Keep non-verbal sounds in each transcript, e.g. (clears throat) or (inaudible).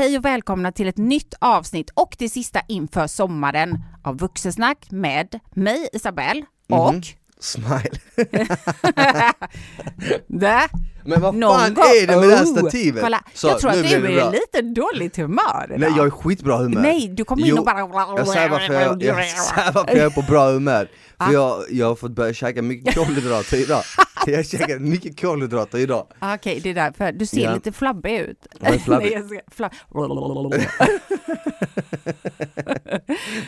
Hej och välkomna till ett nytt avsnitt och det sista inför sommaren av Vuxensnack med mig Isabelle och Mhm. Smile. (laughs) Men vad Någon fan gång- är det med det här Oh, stativet? Kolla, Så, jag tror att du det är bra. lite dåligt humör idag. Nej jag är skitbra humör. Nej, du kommer in Jo, och bara... Jag säger varför jag, jag, säger varför jag är på bra humör. För Ah. jag, jag har fått börja käka mycket (laughs) kolhydrater idag. Jag har käkat mycket kolhydrater idag. Ah, Okej, det är därför. Du ser Ja. lite flabbig ut. Vad är flabbig? (laughs) Nej, jag ska, fla...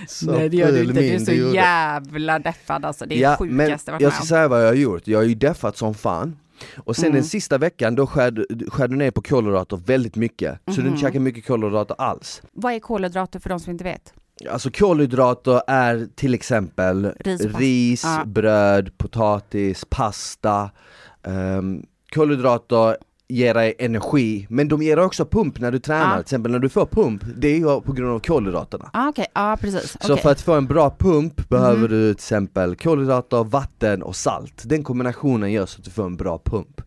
Så Nej det gör du ful inte, du är så gjorde. jävla deffad alltså. Det är Ja, det sjukaste jag varit jag med ska om. säga vad jag har gjort, jag har ju deffat som fan och sen Mm. den sista veckan då skär, du- skär du ner på kolhydrater väldigt mycket, så du Mhm. inte käkar mycket kolhydrater alls. Vad är kolhydrater för de som inte vet? Alltså kolhydrater är till exempel Ris ris, Ja. bröd, potatis, pasta. Um, kolhydrater ger dig energi, men de ger dig också pump när du tränar. Ja. Till exempel när du får pump, det är ju på grund av kolhydraterna. Ah, Okej, ja precis. Så för att få en bra pump behöver du till exempel kolhydrater, vatten och salt. Den kombinationen gör så att du får en bra pump.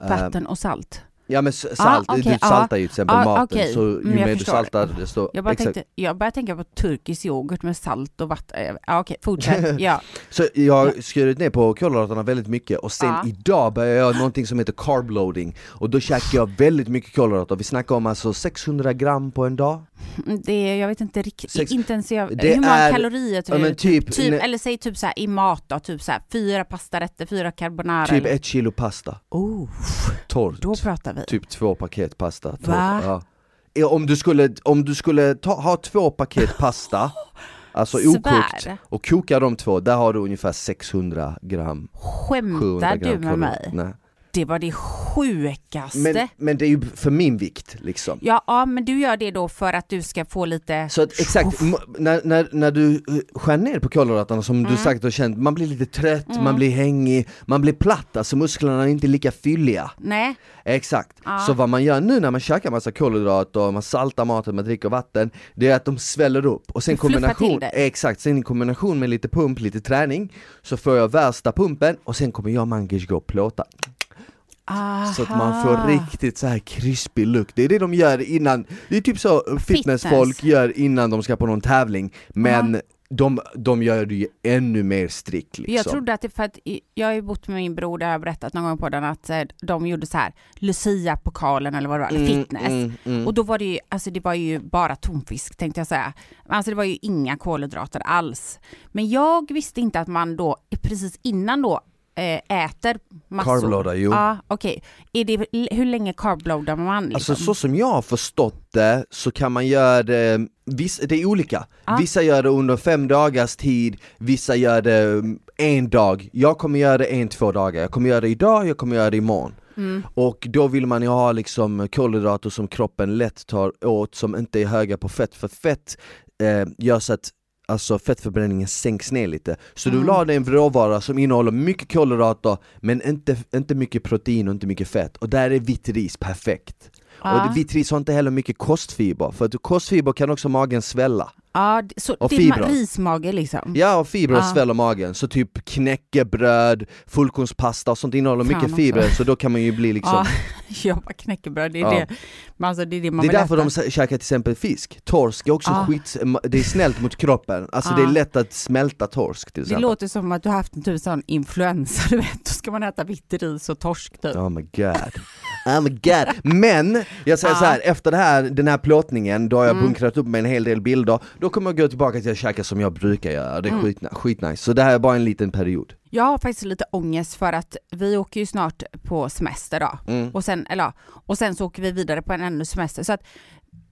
Ehm, Vatten och salt. Ja men s- salt, okej, du ja. saltar ju till exempel Ja, maten, okej. så ju Mm, mer du saltar desto... Jag bara, exakt. tänkte, jag började tänka på turkisk yoghurt med salt och vatten. Ja, okej, fortsätt. (laughs) Ja. Så jag har skurit ner på kolhydraterna väldigt mycket och sen idag börjar jag någonting som heter carb loading och då käkar jag väldigt mycket kolhydrater, vi snackar om alltså 600 gram på en dag Det jag vet inte riktigt, Sex- inte ens jag, hur många är- kalorier tror ja, du? men typ- typ ne- Eller säg typ så här i mat då, typ så här fyra pastarätter, fyra carbonara. Typ eller- ett kilo pasta, Oh, torrt då pratar vi. Typ två paket pasta torrt. Va? Ja. Om du skulle, om du skulle ta, ha två paket pasta (laughs) Alltså Svär. okokt och koka de två, där har du ungefär 600 gram, 700 Skämtar gram du med mig? kolhydrater. Nej. Det var det sjukaste. Men, men det är ju för min vikt liksom. Ja, ja, men du gör det då för att du ska få lite... Så att, exakt, när, när, när du eh, skär ner på kolhydraterna som Mm. du sagt har känt, man blir lite trött, man blir hängig, man blir platt, alltså musklerna är inte lika fylliga. Nej, Exakt, Ja. så vad man gör nu när man käkar massa kolhydrater och man saltar maten, man dricker vatten Det är att de sväller upp. Och sen kombination, exakt, sen i kombination med lite pump, lite träning Så får jag värsta pumpen och sen kommer jag och Mangish gå och plåta Så att man får Aha. riktigt så här krispig look, det är det de gör innan Det är typ så fitnessfolk gör innan de ska på någon tävling Men de, de gör det ju ännu mer strikt liksom Jag trodde att det för att jag har ju bott med min bror, jag har berättat någon gång på den att eh, de gjorde så här Lucia-pokalen eller vad det var, Mm, fitness. mm, mm. Och då var det ju, alltså det var ju bara tonfisk tänkte jag säga. Alltså det var ju inga kolhydrater alls. Men jag visste inte att man då precis innan då äter massor. Carbloadar, jo. Ja, okej. Är det, hur länge carbloadar man liksom? Alltså så som jag har förstått det så kan man göra det, viss, det är olika. Ja. Vissa gör det under fem dagars tid, vissa gör det mm, en dag. Jag kommer göra det en, två dagar. Jag kommer göra det idag, jag kommer göra det imorgon. Mm. Och då vill man ju ha liksom kolhydrater som kroppen lätt tar åt, som inte är höga på fett, för fett eh, gör så att Alltså fettförbränningen sänks ner lite. Så du vill Mm. ha en råvara som innehåller mycket kolhydrater men inte, inte mycket protein och inte mycket fett. Och där är vitt ris perfekt. Ja. Och vitt ris har inte heller mycket kostfiber, för att kostfiber kan också magen svälla. Ja, det- så Och det är fibrer. rismage liksom? Ja, och fibrer Ja. sväller magen, så typ knäckebröd, fullkornspasta och sånt innehåller Fan mycket också. fibrer, så då kan man ju bli liksom Ja, (laughs) jag bara knäckebröd, det är Ja. det. Men alltså, det är det man Det är därför de äta. sä- käkar till exempel fisk, torsk är också Ja. skit, det är snällt mot kroppen, alltså det är lätt att smälta torsk till Det exempel låter som att du har haft en typ sån influensa, (laughs) du vet. Då ska man äta vitt ris och torsk typ. Oh my god, oh my god. Men, jag säger Ja. så här, efter det här, den här plåtningen, då har jag Mm. bunkrat upp med en hel del bilder, då kommer jag gå tillbaka till att käka som jag brukar göra, det är Mm. skit, skitnice. Så det här är bara en liten period. Jag har faktiskt lite ångest för att vi åker ju snart på semester då. Mm. Och sen, eller, och sen så åker vi vidare på en ännu semester. Så att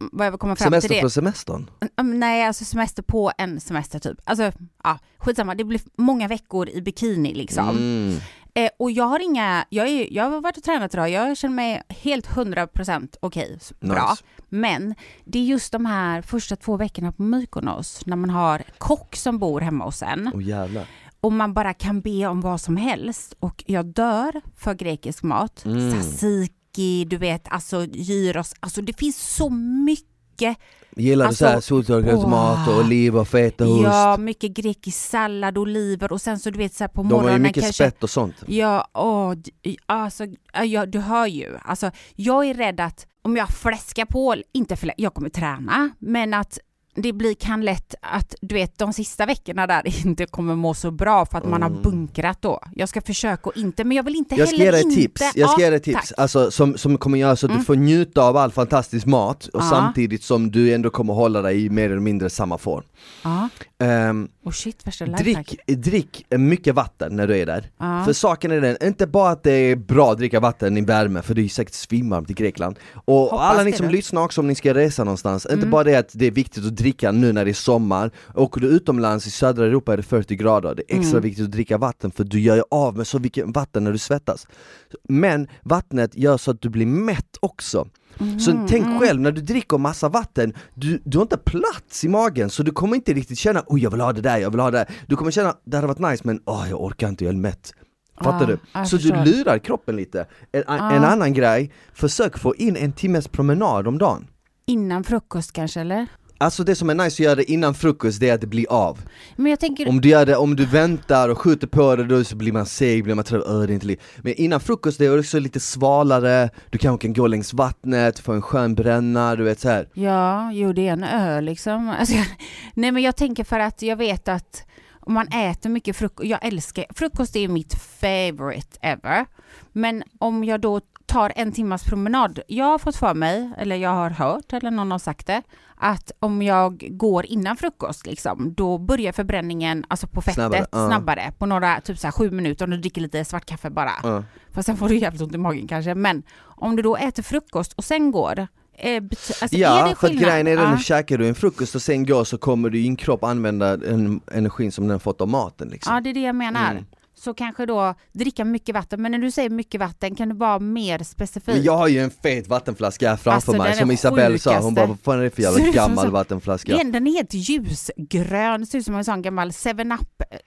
mm, vad jag komma fram Semester till det. på semestern? Mm, Nej, alltså semester på en semester typ. Alltså, ja, skitsamma. Det blir många veckor i bikini liksom. Mm. Eh, och jag har inga, jag, är, jag har varit och tränat idag, jag känner mig helt 100% okej, s- bra. Nice. Men det är just de här första två veckorna på Mykonos när man har kock som bor hemma hos en jävlar. och man bara kan be om vad som helst och jag dör för grekisk mat. Mm. Tzatziki, du vet, alltså gyros, alltså det finns så mycket Gillar Alltså, du såhär soltorkad åh. tomat och oliver, fetaost? Ja, mycket grekisk sallad, oliver och sen så du vet så här på De har ju morgonen mycket kanske spett och sånt. Ja, åh, alltså, ja, du hör ju. Alltså, jag är rädd att om jag fläskar på, inte för jag kommer träna, men att det blir, kan lätt att du vet de sista veckorna där (laughs) inte kommer må så bra för att man har Mm. bunkrat då. Jag ska försöka och inte, men jag vill inte Jag ska heller ge dig inte... tips, jag ska Ja, ge dig tips tack. alltså, som, som kommer göra så att Mm. du får njuta av all fantastisk mat och Ja. samtidigt som du ändå kommer hålla dig i mer eller mindre samma form. Ja, Ehm, och shit värsta drick, drick mycket vatten när du är där. För saken är den, inte bara att det är bra att dricka vatten i värme, för det är säkert svinvarmt i Grekland. Och Hoppas alla ni det som då. lyssnar också om ni ska resa någonstans, inte Mm. bara det att det är viktigt att dricka nu när det är sommar, åker du utomlands i södra Europa är det 40 grader, det är extra Mm. viktigt att dricka vatten för du gör ju av med så mycket vatten när du svettas. Men vattnet gör så att du blir mätt också. Så Mm, tänk mm. själv, när du dricker massa vatten, du, du har inte plats i magen så du kommer inte riktigt känna oj jag vill ha det där, jag vill ha det där. Du kommer känna det hade varit nice men åh jag orkar inte, jag är mätt. Fattar Ja, du? Så förstår. du lurar kroppen lite. En, Ja. en annan grej, försök få in en timmes promenad om dagen. Innan frukost kanske eller? Alltså det som är nice att göra det innan frukost, det är att det blir av. Tänker, Om du gör det, om du väntar och skjuter på det då så blir man seg, blir man trött, öh det är inte li-" Men innan frukost det är också lite svalare, du kanske kan gå längs vattnet, få en skön bränna, du vet så här. ja, jo det är en öl liksom. (laughs) Alltså, nej men jag tänker för att jag vet att om man äter mycket frukost, jag älskar, frukost är mitt favorite ever. Men om jag då tar en timmas promenad, jag har fått för mig, eller jag har hört, eller någon har sagt det, att om jag går innan frukost liksom, då börjar förbränningen, alltså på fettet, Snabbare, snabbare, ja. på några, typ så här sju minuter om du dricker lite svart kaffe bara. Ja. Fast sen får du jävligt ont i magen kanske. Men om du då äter frukost och sen går, eh, alltså Ja, för att grejen är den, Ja. käkar du en frukost och sen går så kommer din kropp använda den energin som den fått av maten liksom. Ja, det är det jag menar. Mm. Så kanske då dricka mycket vatten. Men när du säger mycket vatten, kan du vara mer specifik? Men jag har ju en fet vattenflaska här framför Alltså, mig, som Isabelle sa, hon bara vad fan är det för (laughs) jävla gammal så- vattenflaska? Den, den är helt ljusgrön, ser ut som en sån gammal 7-Up, eh,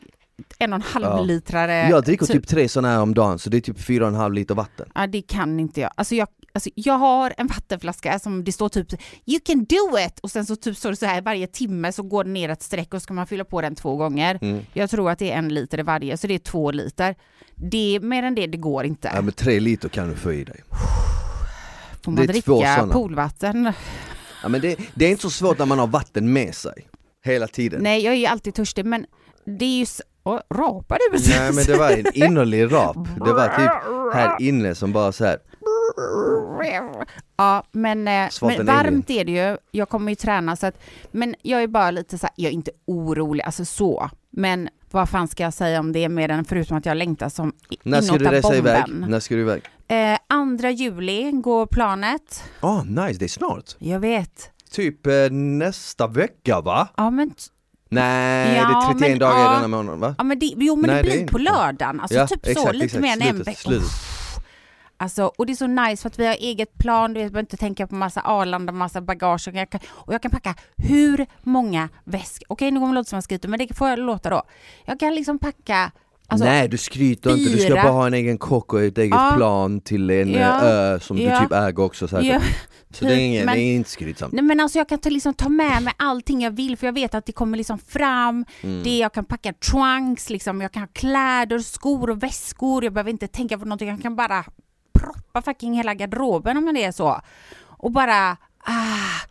en och en halv Ja. litrare. Jag dricker typ tre sådana här om dagen, så det är typ fyra och en halv liter vatten. Ja, det kan inte jag. Alltså jag, alltså jag har en vattenflaska som det står typ You can do it! Och sen så typ står det så här varje timme så går det ner ett streck och ska man fylla på den två gånger. Mm. Jag tror att det är en liter i varje, så det är två liter. Det, mer än det, det går inte. Ja men tre liter kan du få i dig. Får det man dricka poolvatten? Ja men det, det är inte så svårt när man har vatten med sig, hela tiden. Nej, jag är ju alltid törstig, men det är ju... Åh, rapar du precis? Nej men det var en (laughs) innerlig rap, det var typ här inne som bara så här. Ja, men, eh, men en varmt är det ju. Jag kommer ju träna så att, men jag är bara lite så här, jag är inte orolig, alltså så. Men vad fan ska jag säga om det mer än förutom att jag längtar som När ska du resa iväg? När ska du iväg? Eh, andra juli går planet. Ah nice, det är snart. Jag vet. Typ eh, nästa vecka va? Ja men, Nej, Ja, det är 31 men, dagar ja. i denna månaden va? ja, men det, jo men Nej, det det blir inte på så. lördagen. Alltså Ja, typ så, exakt, lite exakt. mer än en vecka. Alltså, och det är så nice för att vi har eget plan, du behöver inte tänka på massa Arlanda, massa bagage och jag kan, och jag kan packa hur många väskor, okej nu kommer det låta som jag skryter men det får jag låta då. Jag kan liksom packa, alltså, Nej du skryter inte, du ska bara ha en egen kock och ett eget Ja. plan till en eh, Ja. ö som Ja. du typ äger också säkert. ja, Så det är, typ, (laughs) ingen, men- det är inte skrytsamt. nej men alltså jag kan ta, liksom, ta med mig allting jag vill för jag vet att det kommer liksom fram, Mm. det jag kan packa trunks, liksom, jag kan ha kläder, skor och väskor, jag behöver inte tänka på någonting, jag kan bara proppa fucking hela garderoben om det är så. Och bara, ah,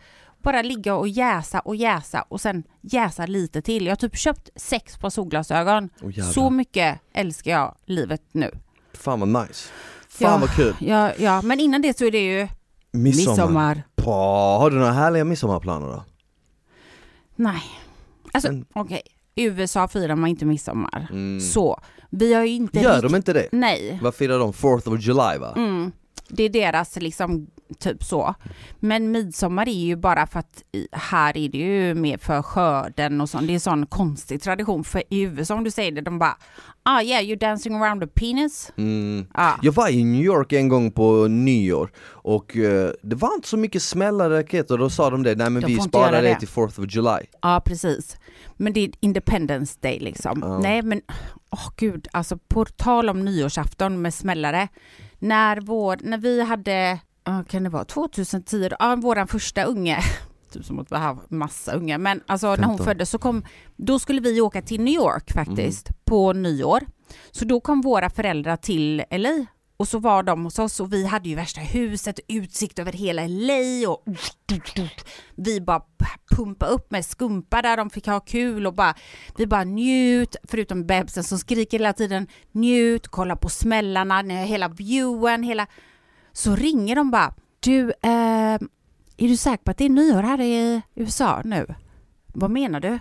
bara ligga och jäsa och jäsa och sen jäsa lite till. Jag har typ köpt sex par solglasögon. Jävlar. så mycket älskar jag livet nu. Fan vad nice. Fan Ja. vad kul. Ja, ja, men innan det så är det ju Midsommar. midsommar. Bra. Har du några härliga midsommarplaner då? Nej. Alltså okej, i USA firar man inte midsommar. Mm. Så, vi har ju inte Gör de inte det? Nej. Vad firar de? 4th of July va? Mm. Det är deras liksom, typ så. Men midsommar är ju bara för att här är det ju mer för skörden och sånt. Det är en sån konstig tradition. För i USA om du säger det, de bara ah yeah you're dancing around a penis. Mm. Ah. Jag var i New York en gång på nyår och eh, det var inte så mycket smällare raketer, då sa de det, nej men De vi sparar det till 4th of July. Ja, precis. Men det är Independence Day liksom. Ja. Nej, men åh gud, alltså på tal om nyårsafton med smällare. När, vår, när vi hade, kan det vara 2010, ja, våran första unge, (laughs) typ som att vi har massa unga, men alltså när hon 15. föddes så kom, då skulle vi åka till New York faktiskt på nyår. Så då kom våra föräldrar till LA och så var de hos oss och vi hade ju värsta huset, utsikt över hela LA och vi bara pumpa upp med skumpa där de fick ha kul och bara vi bara njut, förutom bebisen som skriker hela tiden, njut, kolla på smällarna, hela viewen, hela... Så ringer de bara, du, eh, är du säker på att det är nyår här i USA nu? Vad menar du?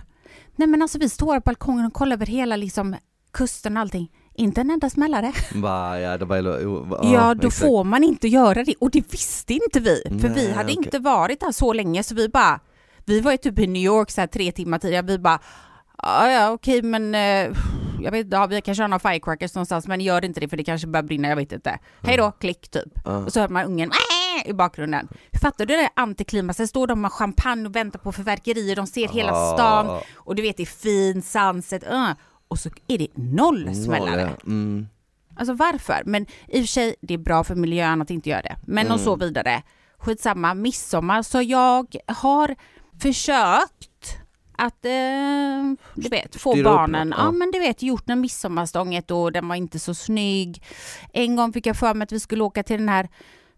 Nej men alltså vi står på balkongen och kollar över hela liksom kusten och allting. Inte en enda smällare. Va, ja, det var, ja, ja, då exakt. får man inte göra det och det visste inte vi. För Nej, vi hade okay. inte varit där så länge så vi bara, vi var ju typ i New York så här tre timmar tidigare, vi bara, ja, ja okej men eh, jag vet inte, ja, vi kanske har några firecrackers någonstans men gör inte det för det kanske börjar brinna, jag vet inte. Hej då, klick typ. Mm. Och så hör man ungen i bakgrunden. Fattar du det antiklimaxet? Står de med champagne och väntar på fyrverkerier, de ser hela stan och du vet det är fin sunset. Uh och så är det noll smällare. Mm. Alltså varför? Men i och för sig, det är bra för miljön att inte göra det. Men mm. och så vidare. Skitsamma, midsommar. Så jag har försökt att, eh, du vet, få Styra barnen, ja. ja. men du vet, gjort en midsommarstånget och den var inte så snygg. En gång fick jag för mig att vi skulle åka till den här,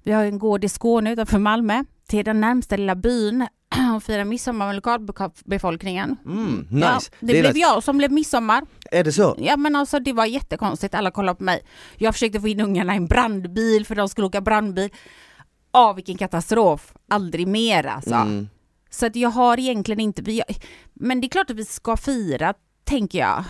vi har en gård i Skåne utanför Malmö, till den närmsta lilla byn (clears throat) och fira midsommar med lokalbefolkningen. Mm, nice. Ja, det, det blev nice. jag som blev midsommar. Är det så? Ja men alltså det var jättekonstigt, alla kollade på mig. Jag försökte få in ungarna i en brandbil för de skulle åka brandbil. Ja vilken katastrof, aldrig mer alltså. Mm. Så att jag har egentligen inte, men det är klart att vi ska fira tänker jag.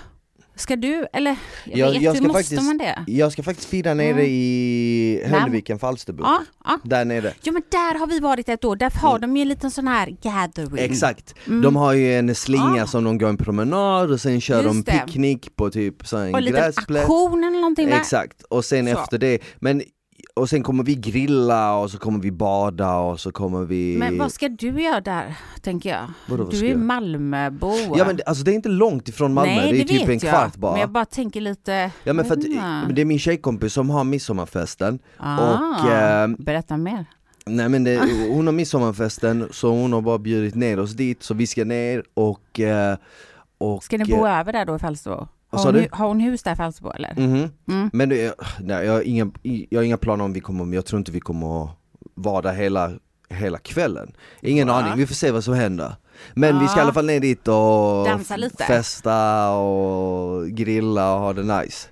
Ska du, eller jag, jag vet, jag ska måste faktiskt, man det? Jag ska faktiskt fira nere mm. i Höllviken, Falsterbo. Ja, ja. Där nere. Ja men där har vi varit ett år, där har mm. de ju en liten sån här gathering. Exakt, mm. de har ju en slinga ja. som de går en promenad och sen kör Just de picknick på typ så en och gräsplätt. Och aktion eller någonting Exakt, och sen så. efter det, men och sen kommer vi grilla och så kommer vi bada och så kommer vi... Men vad ska du göra där, tänker jag? Vadå, du är Malmöbo. Ja men alltså det är inte långt ifrån Malmö, Nej, det är det typ en kvart bara. Men jag bara tänker lite... Ja men för att det är min tjejkompis som har midsommarfesten. Ah, och, eh, berätta mer. Nej men det, (laughs) hon har midsommarfesten så hon har bara bjudit ner oss dit så vi ska ner och... Eh, och ska ni bo eh, över där då i Falsterbo? Har hon, har hon hus där i Falsterbo eller? Mm. Mm. Men det, nej, jag, har inga, jag har inga planer om vi kommer, jag tror inte vi kommer att vara där hela, hela kvällen. Ingen ja. aning, vi får se vad som händer. Men ja. vi ska i alla fall ner dit och festa och grilla och ha det nice.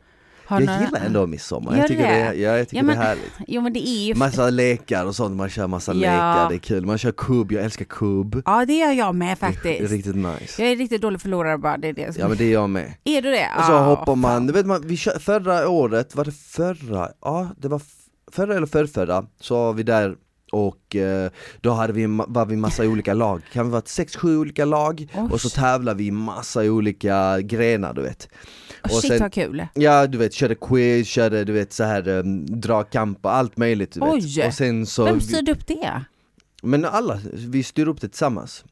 Jag några... gillar ändå midsommar, jag tycker, det? Det, ja, jag tycker ja, men, det är härligt. Jo, men det är ju... Massa lekar och sånt, man kör massa ja. lekar, det är kul. Man kör kubb, jag älskar kubb. Ja det gör jag med faktiskt. Det är riktigt nice. Jag är riktigt dålig förlorare bara, det är det som... Ja men det är jag med. Är du det? Och så oh, hoppar man, du vet man, vi kör, förra året, var det förra? Ja det var förra eller förrförra, så var vi där och eh, då hade vi, var vi massa olika lag, kan vi vara sex, sju olika lag Osh. och så tävlar vi i massa olika grenar du vet och Shit sen, vad kul! Ja du vet, körde quiz, körde du vet så här um, dragkamp och allt möjligt du Oj! vet. Och sen så Vem styrde upp det? Men alla, vi styr upp det tillsammans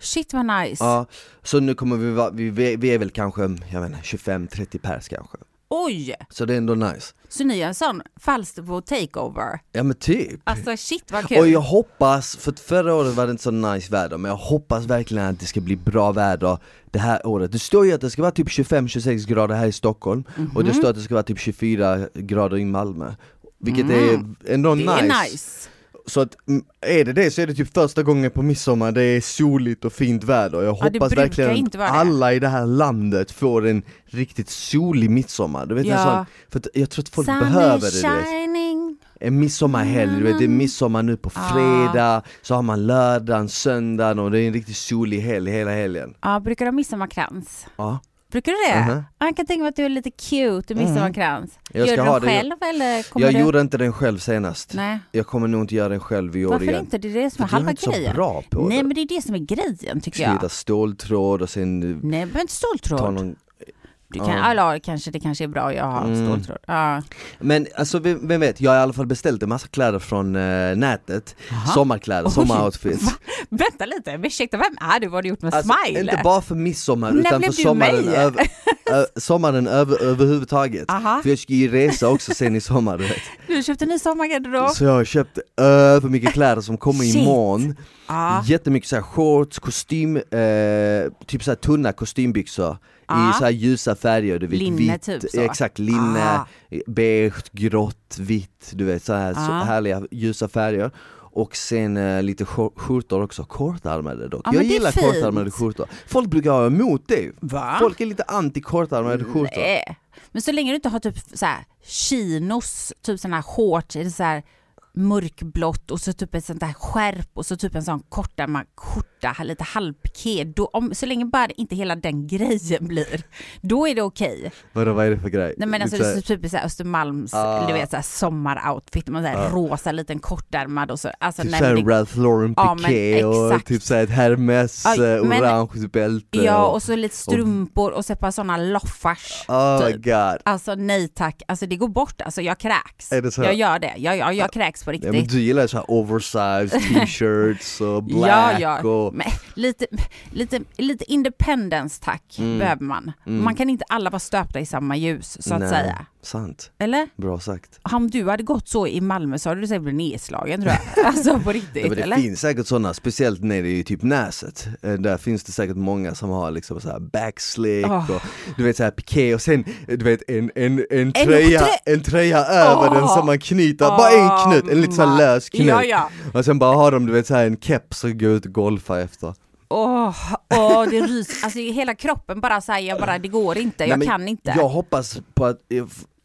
Shit vad nice! Ja, så nu kommer vi vara, vi, vi är väl kanske, jag inte, 25-30 pers kanske Oj! Så det är ändå nice. Så ni är en sån Falsterbo takeover? Ja men typ. Alltså shit vad kul. Och jag hoppas, för förra året var det inte så nice väder, men jag hoppas verkligen att det ska bli bra väder det här året. Det står ju att det ska vara typ 25-26 grader här i Stockholm, mm -hmm. och det står att det ska vara typ 24 grader i Malmö. Vilket mm. är ändå nice. Är nice. Så att, mm, är det det så är det typ första gången på midsommar det är soligt och fint väder. Jag hoppas verkligen att alla i det här landet får en riktigt solig midsommar. Du vet, ja. sån, för jag tror att folk Sun behöver det. Shining. En midsommarhelg, du vet, det är midsommar nu på fredag, så har man lördagen, söndagen och det är en riktigt solig helg hela helgen. Ja, brukar du ha midsommarkrans? Ja. Brukar du det? Uh -huh. Jag kan tänka mig att du är lite cute i midsommarkrans. Mm. Gör du den själv det. eller kommer Jag du... gjorde inte den själv senast. Nej. Jag kommer nog inte göra den själv i år Varför igen. inte? Det är det som är halva grejen. Jag är inte så bra på Nej men det är det som är grejen tycker jag. Slita ståltråd och sen... Nej men inte ståltråd. Någon... Du kan, ja. Eller, kanske, det kanske är bra, jag har mm. ståltråd. Ja. Men alltså vem, vem, vet, jag har i alla fall beställt en massa kläder från äh, nätet, Aha. sommarkläder, sommaroutfits. Vänta lite, ursäkta, vem är du? Vad har du gjort med alltså, Smile? Inte bara för midsommar När utan för sommaren, över, ö, sommaren över, överhuvudtaget. Aha. För jag ska ju resa också sen i sommar du vet. Du köpte en ny sommargarderob? Så jag har köpt över mycket kläder som kommer imorgon. Ah. Jättemycket så här shorts, kostym, eh, typ så här tunna kostymbyxor Ja. i så här ljusa färger, du vet Linne vitt, typ så. exakt linne, Ah. beige, grått, vitt, du vet så här så Ah. härliga ljusa färger. Och sen eh, lite skjor- skjortor också, kortärmade dock. Ja, jag gillar kortärmade skjortor. Folk brukar vara emot det. Va? Folk är lite anti kortärmade skjortor. Nej. Men så länge du inte har typ så här chinos, typ sådana här shorts, det så här mörkblått och så typ ett sånt där skärp och så typ en sån kortärmad skjorta, lite halvpiké. Då, om, så länge bara inte hela den grejen blir, då är det okej. Vadå, vad är det för grej? Nej men alltså Lite det är typ så här Östermalms, Ah. du vet så här sommaroutfit, man så här Ah. rosa liten kortärmad och så. Alltså, Typ såhär Ralph Lauren Ja, piké och typ såhär ett Hermes Ja, men- orange bälte ja och, och så lite strumpor och så ett par sådana loffars. Oh typ. god. Alltså nej tack, alltså det går bort, alltså jag kräks. Är det så? Jag gör det, jag, jag, jag kräks på Ja, riktigt. men du gillar såhär oversized (laughs) t-shirts och black Ja, ja. och... Men lite, lite, lite independence tack Mm. behöver man. Mm. Man kan inte alla vara stöpta i samma ljus så att Nej, säga. Sant, Eller? bra sagt. Om du hade gått så i Malmö så hade du säkert blivit nedslagen tror jag. (laughs) Alltså på riktigt, Ja, men det eller? finns säkert sådana, speciellt nere i typ Näset. Eh, Där finns det säkert många som har liksom så här backslick Åh. och du vet så här piké och sen du vet en, en, en, En tröja, trö- en tröja över den som man knyter, bara en knut, en lite så här lös knut. Ja, ja. Och sen bara har de du vet så här en keps och går ut och golfar efter. Åh, åh, det ryser. Alltså hela kroppen bara säger bara, det går inte, Nej, jag kan inte. Jag hoppas på att,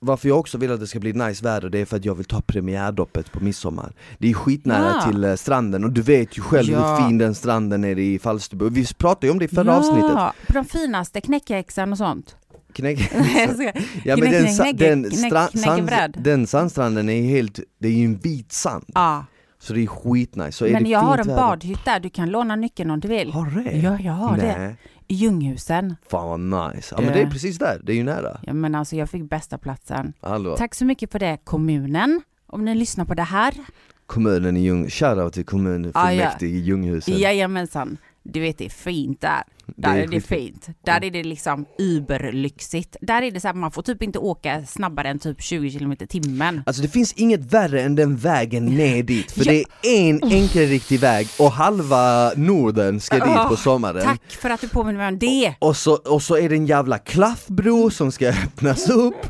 varför jag också vill att det ska bli nice väder det är för att jag vill ta premiärdoppet på midsommar. Det är skitnära Ja. till eh, stranden och du vet ju själv Ja. hur fin den stranden nere i Falsterbo Vi pratade ju om det i förra avsnittet. Ja, på de finaste knäckhäxan och sånt. Knäck... (laughs) (laughs) Ja, men den, knäck- den, stra- sand, den sandstranden är helt, det är ju en vit sand. Ja, Så det är skitnice. Så är men det jag har en väder- badhytt där, du kan låna nyckeln om du vill. Har du det? Ja, jag har det. Nej, I Ljunghusen. fan vad nice. Ja men Det- är precis där, det är ju nära. Ja men alltså jag fick bästa platsen. Allvar. Tack så mycket för det kommunen. Om ni lyssnar på det här. Kommunen i Ljung, shoutout till kommunfullmäktige i Ljunghusen. Jajamensan. Du vet det är fint där. Där är är, det fint. Där är det liksom überlyxigt. Där är det så här, man får typ inte åka snabbare än typ 20 km timmen. Alltså det finns inget värre än den vägen ner (laughs) dit, för Ja. det är en enkelriktig väg och halva Norden ska dit på Åh, sommaren. Tack för att du påminner mig om det. Och så, och så är det en jävla klaffbro som ska (laughs) öppnas upp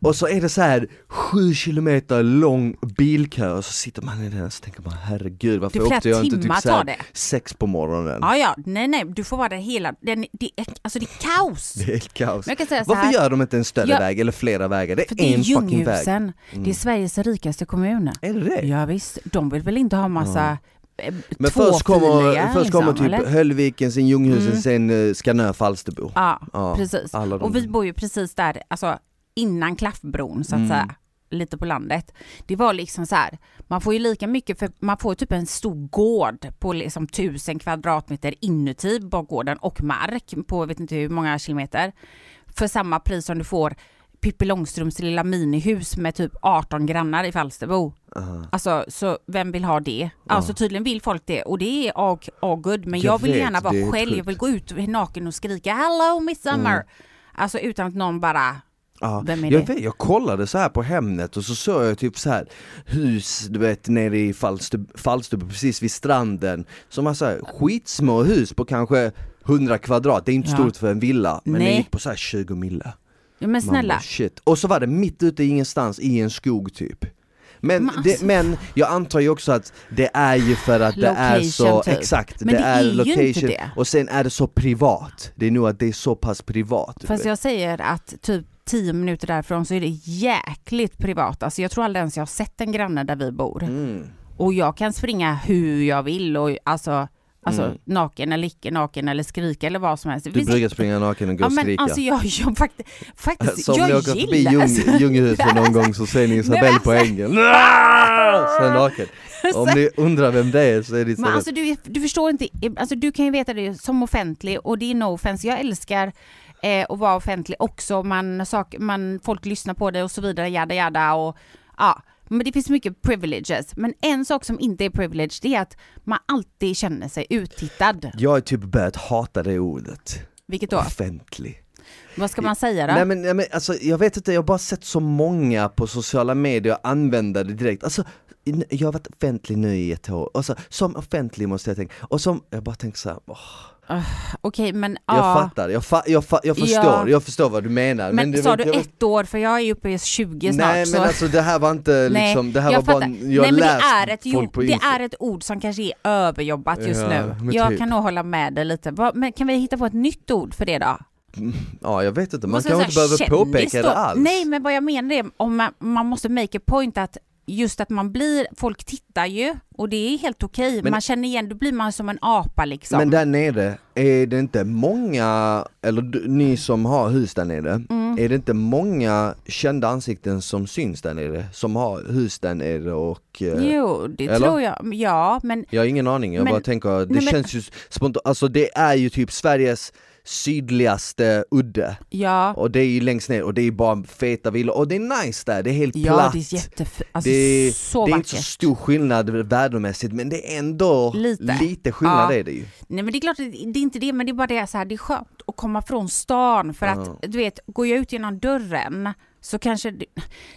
och så är det så här sju kilometer lång bilkö och så sitter man i den och så tänker man herregud varför är åkte jag inte typ så här sex på morgonen? Ja, ja, nej, nej, du får vara där hela, den, det, är, alltså det är kaos. (laughs) Det är kaos. Men jag kan säga Varför här, gör de inte en större Ja, väg eller flera vägar? Det är det är en fucking väg. Ljunghusen, det är Sveriges rikaste kommun. Är det det? Ja, visst, de vill väl inte ha massa eh, Men först kommer, först kommer liksom, typ eller? Höllviken, sen Ljunghusen, Mm. sen uh, Skanö, Falsterbo. Ja, Ja, precis. Och vi bor ju precis där, alltså innan Klaffbron så att Mm. säga, lite på landet. Det var liksom så här, man får ju lika mycket för man får typ en stor gård på liksom tusen kvadratmeter inuti bakgården och mark på vet inte hur många kilometer. För samma pris som du får Pippi Långstrumps lilla minihus med typ 18 grannar i Falsterbo. Aha. Alltså, så vem vill ha det? Alltså tydligen vill folk det och det är all, all good men Jag jag, vill gärna vara själv, jag vill gå ut naken och skrika 'Hello Midsummer' Mm. Alltså utan att någon bara, Ja, Vem är jag, det? vet, jag kollade så här på Hemnet och så såg jag typ så här hus, du vet nere i Falsterbo, Falsterbo precis vid stranden Som har så här skitsmå hus på kanske 100 kvadrat, det är inte Ja. stort för en villa men det Nej. gick på så här 20 mille ja men snälla, bara, shit. Och så var det mitt ute i ingenstans i en skog typ men, Men det, alltså- men jag antar ju också att det är ju för att det är så, Location, typ. exakt, Men det är ju inte det. och sen är det så privat, det är nog att det är så pass privat fast jag säger att typ 10 minuter därifrån så är det jäkligt privat. Alltså jag tror aldrig ens jag har sett en granne där vi bor. mm. Och jag kan springa hur jag vill och alltså, alltså Mm. naken eller icke naken eller skrika eller vad som helst. Du brukar springa naken och gå Ja och men skrika alltså jag, jag faktiskt, faktiskt Så om jag åker förbi. Ljung, alltså- någon gång så ser ni (laughs) Isabelle men på alltså- ängen Sen naken (laughs) Om ni undrar vem det är så är det Men Isabelle alltså du, du förstår inte, alltså du kan ju veta det som offentlig och det är no offense. Jag älskar eh, att vara offentlig också, man, sak, man, folk lyssnar på det och så vidare, jada jada och ja. Men det finns mycket privileges. Men en sak som inte är privilege det är att man alltid känner sig uttittad. Jag har typ börjat hata det ordet Vilket då? Offentlig Vad ska man säga då? Nej men, nej, men alltså, jag vet inte, jag har bara sett så många på sociala medier använda det direkt Alltså jag har varit offentlig nu i ett år, och så, som offentlig måste jag tänka, och som, jag bara tänker såhär, åh. Okej men Jag ja. fattar, jag, fa jag, fa jag förstår, Ja. jag förstår vad du menar. Men, det, sa du jag, ett år? För jag är ju uppe i 20 snart. Nej så. men alltså det här var inte Nej, liksom, det här var bara, fattar. jag Nej men det är, ett, folk på det är ett ord som kanske är överjobbat just Ja, nu. men Jag typ. kan nog hålla med dig lite. Men kan vi hitta på ett nytt ord för det då? Ja jag vet inte, man kanske inte behöver påpeka då? det alls. Nej men vad jag menar är om man, man måste make a point att just att man blir, folk tittar ju och det är helt okej. Men- Man känner igen, då blir man som en apa liksom. Men där nere, är det inte många, eller ni som har hus där nere, Mm. är det inte många kända ansikten som syns där nere? Som har hus där nere och... eh, Jo, det eller? tror jag. Ja, men Jag har ingen aning, jag Men- bara tänker, det Nej, men- känns ju spontant, alltså det är ju typ Sveriges sydligaste udde ja. och det är ju längst ner och det är bara feta villor och det är nice där, det är helt Ja, platt. det är jättefint. Alltså, det, så det är inte så stor skillnad värdemässigt men det är ändå Lite. lite skillnad Ja. är det ju. Nej men det är klart, det är inte det, men det är bara det så här, det är skönt att komma från stan för Ja. att du vet, går jag ut genom dörren så kanske det,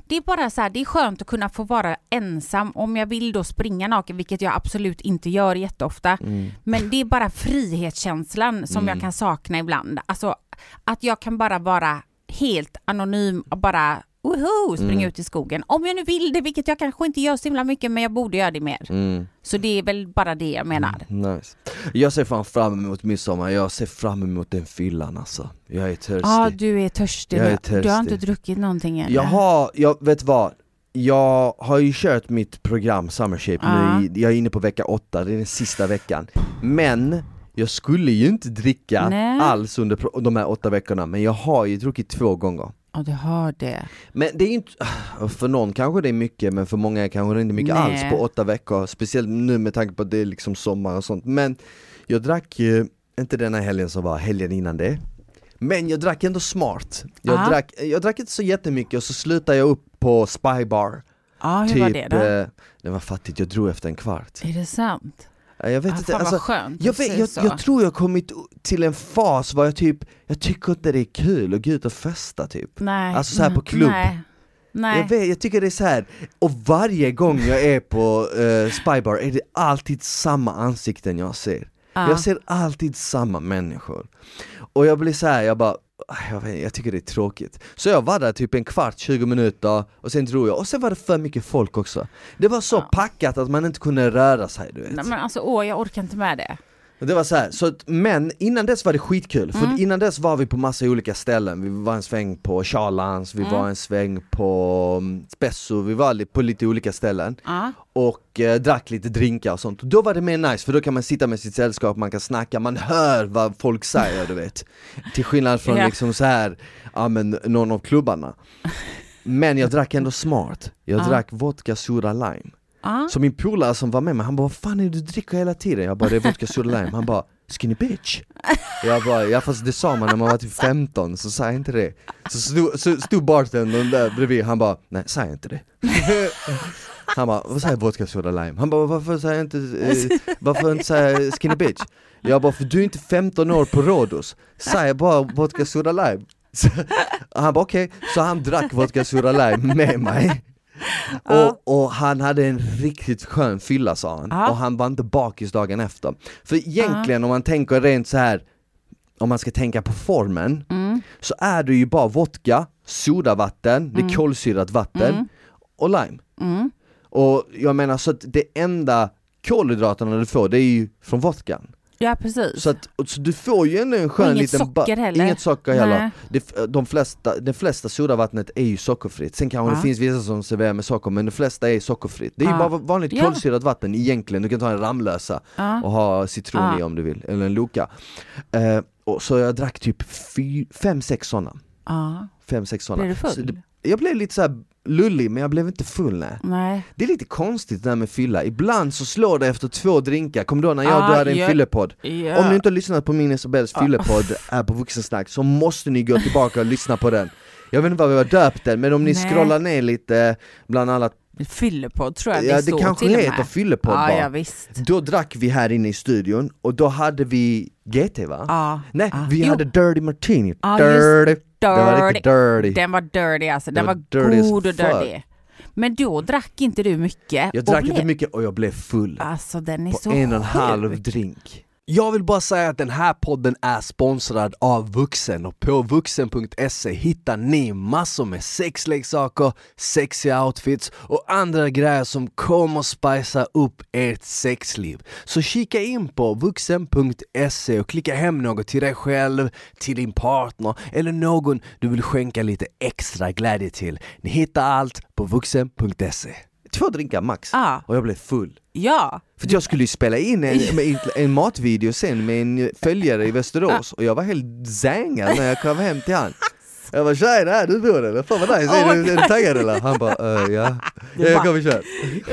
det är bara så här, det är skönt att kunna få vara ensam om jag vill då springa naken, vilket jag absolut inte gör jätteofta. Mm. Men det är bara frihetskänslan som jag kan sakna ibland. Alltså att jag kan bara vara helt anonym och bara woho, springa Mm. ut i skogen. Om jag nu vill det, vilket jag kanske inte gör så himla mycket, men jag borde göra det mer. Mm. Så det är väl bara det jag menar. Nice. Jag ser fan fram emot midsommar, jag ser fram emot den fyllan alltså. Jag är törstig. Ja, du är törstig Jag är nu. Du har inte törstig. druckit någonting än? Jag har, jag vet vad, jag har ju kört mitt program Summer Shape Ja. nu, jag är inne på vecka åtta, det är den sista veckan. Men jag skulle ju inte dricka Nej. alls under de här åtta veckorna, men jag har ju druckit två gånger. Ja, du har det. Men det är ju inte, (sighs) för någon kanske det är mycket men för många kanske det inte är mycket Nej. alls på åtta veckor Speciellt nu med tanke på att det är liksom sommar och sånt Men jag drack ju, inte denna helgen som var helgen innan det Men jag drack ändå smart Jag, drack, jag drack inte så jättemycket och så slutade jag upp på Spy Bar Ja, hur Typ, var det då? eh, det var fattigt, jag drog efter en kvart Är det sant? Ja, Jag vet Ah, inte, fan alltså, vad skönt jag, vet, jag, så. jag tror jag har kommit till en fas var jag typ, jag tycker inte det är kul att gå ut och festa typ Nej. Alltså så här på Mm, klubb. Nej. Nej. Jag, vet, jag tycker det är så här. och varje gång jag är på uh, Spybar är det alltid samma ansikten jag ser. Ja. Jag ser alltid samma människor. Och jag blir så här, jag bara, "Ah, jag, vet, jag tycker det är tråkigt. Så jag var där typ en kvart, 20 minuter och sen drog jag, och sen var det för mycket folk också. Det var så Ja. packat att man inte kunde röra sig du vet. Nej, men alltså åh, jag orkar inte med det. Och Det var så här, så att, men innan dess var det skitkul, för Mm. innan dess var vi på massa olika ställen, vi var en sväng på Charlans, vi Mm. var en sväng på um, Spesso, vi var på lite olika ställen Ja. och eh, drack lite drinkar och sånt. Då var det mer nice, för då kan man sitta med sitt sällskap, man kan snacka, man hör vad folk säger du vet. Till skillnad från (laughs) Ja. liksom så här, ja men någon av klubbarna. Men jag drack ändå smart, jag Ja. drack vodka soda lime. Ja. Så min polare som var med mig, han bara 'Vad fan är det du dricker hela tiden?' Jag bara 'Det är vodka soda lime' Han bara 'Skinny bitch' Jag bara 'Ja fast det sa man när man var typ (laughs) 15, så sa jag inte det' Så stod, så stod bartendern där bredvid, han bara 'Nej, säg inte det' (laughs) Han bara 'Vad säger vodka soda lime?' Han bara 'Varför säger jag inte, eh, varför inte säga skinny bitch?' Jag bara 'För du är inte 15 år på Rhodos, säg bara vodka soda lime' så, Han bara okej, så han drack vodka soda lime med mig Ja. och, och han hade en riktigt skön fylla sa han, Ja. och han var inte bakis dagen efter. För egentligen om man tänker rent så här om man ska tänka på formen, Mm. så är det ju bara vodka, sodavatten, det är kolsyrat vatten Mm. och lime. Mm. Och jag menar så att det enda kolhydraterna du får det är ju från vodkan. Ja precis. Så att så du får ju ändå en skön inget liten socker heller. Inget socker heller. Det, de flesta, de flesta sodavattnet är ju sockerfritt, sen kanske Ja. det finns vissa som serverar med socker men de flesta är sockerfritt. Det är ju Ja. bara vanligt Ja. kolsyrat vatten egentligen, du kan ta en Ramlösa Ja. och ha citron Ja. i om du vill, eller en Loka. Eh, och så jag drack typ fy, fem, sex sådana. Ja. Fem, sex sådana. Blev du Så full? det, jag blev lite så här lullig men jag blev inte full nej. Nej. Det är lite konstigt det där med fylla, ibland så slår det efter två drinkar, kommer du ihåg när jag Ah, hade en ja. fyllepodd? Ja. Om ni inte har lyssnat på min Isabells fyllepodd här på Vuxensnack så måste ni gå tillbaka och lyssna på den Jag vet inte vad vi har döpt den, men om ni Nej. scrollar ner lite bland alla, Fyllepodd tror jag ja det det står kanske till heter fyllepodd Ja, bara ja visst. Då drack vi här inne i studion, och då hade vi GT va? Ja. Nej, ja. vi Jo, hade Dirty Martini, Ja, just dirty, det var riktigt dirty Den var dirty alltså, den var var, god och dirty. Men då drack inte du mycket? Jag drack blev... inte mycket och jag blev full. Alltså den är på så en och en halv drink. Jag vill bara säga att den här podden är sponsrad av Vuxen och på vuxen.se hittar ni massor med sexleksaker, sexiga outfits och andra grejer som kommer spicea upp ert sexliv. Så kika in på vuxen.se och klicka hem något till dig själv, till din partner eller någon du vill skänka lite extra glädje till. Ni hittar allt på vuxen.se två drinkar max ah. och jag blev full. Ja. För jag skulle ju spela in en, en matvideo sen med en följare i Västerås och jag var helt zängad när jag kom hem till han. Jag bara tjena, du bor eller? Fan vad nice, är, du, är du taggad eller? Han bara uh, ja, (laughs) ja jag kommer köra.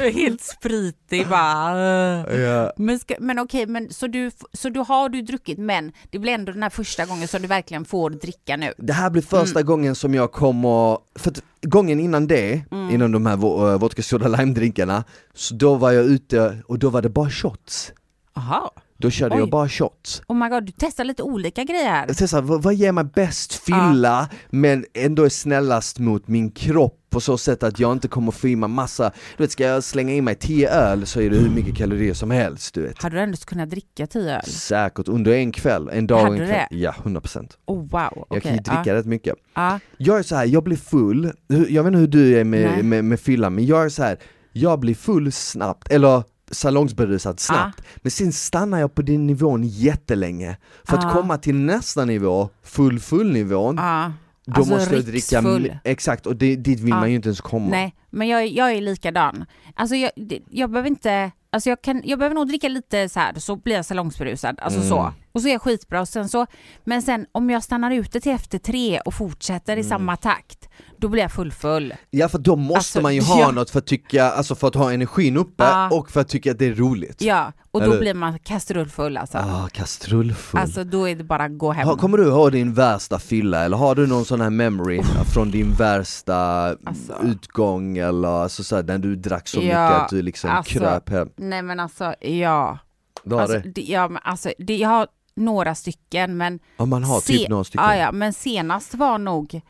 (laughs) Helt spritig bara. Uh. Ja. Men, ska, men okej, men så, du, så du har du druckit men det blir ändå den här första gången som du verkligen får dricka nu? Det här blir första mm. gången som jag kommer, för gången innan det, mm. innan de här eh, vodka soda lime drinkarna, så då var jag ute och då var det bara shots. Aha. Då körde Oj. jag bara shots. Oh my god, du testar lite olika grejer. Jag testar, vad, vad ger mig bäst fylla men ändå är snällast mot min kropp på så sätt att jag inte kommer få i mig massa, du vet ska jag slänga i mig 10 öl så är det hur mycket kalorier som helst du vet. Hade du ändå kunnat dricka 10 öl? Säkert, under en kväll, en dag Hade en kväll. Det? Ja, 100% Oh wow. Jag kan ju dricka rätt mycket. Ah. Jag är så här, jag blir full, jag vet inte hur du är med, med, med, med fylla men jag är så här, jag blir full snabbt, eller salongsberusad snabbt, ah. men sen stannar jag på den nivån jättelänge. För ah. att komma till nästa nivå, full full nivån, ah. då alltså måste jag dricka, exakt, och det, dit vill man ju inte ens komma. Nej, men jag, jag är likadan. Alltså jag, jag behöver inte Alltså jag, kan, jag behöver nog dricka lite så här så blir jag salongsberusad. Alltså mm. så. Och så är jag skitbra. Och sen så, men sen om jag stannar ute till efter tre och fortsätter mm. i samma takt, då blir jag full-full. Ja för då måste alltså, man ju (laughs) ha ja. något för att tycka, alltså för att ha energin uppe ja. och för att tycka att det är roligt. Ja, och då Eller? blir man kastrullfull alltså. Ja, ah, kastrullfull. Alltså då är det bara att gå hem. Ha, kommer du ha din värsta fylla eller har du någon sån här memory från din värsta alltså. utgång eller alltså så här, när du drack så ja, mycket att du liksom alltså, kröp hem? Nej men alltså, ja. Du har alltså, det? det? Ja men alltså, det, jag har några stycken men... Ja man har typ några stycken? Ja, ja men senast var nog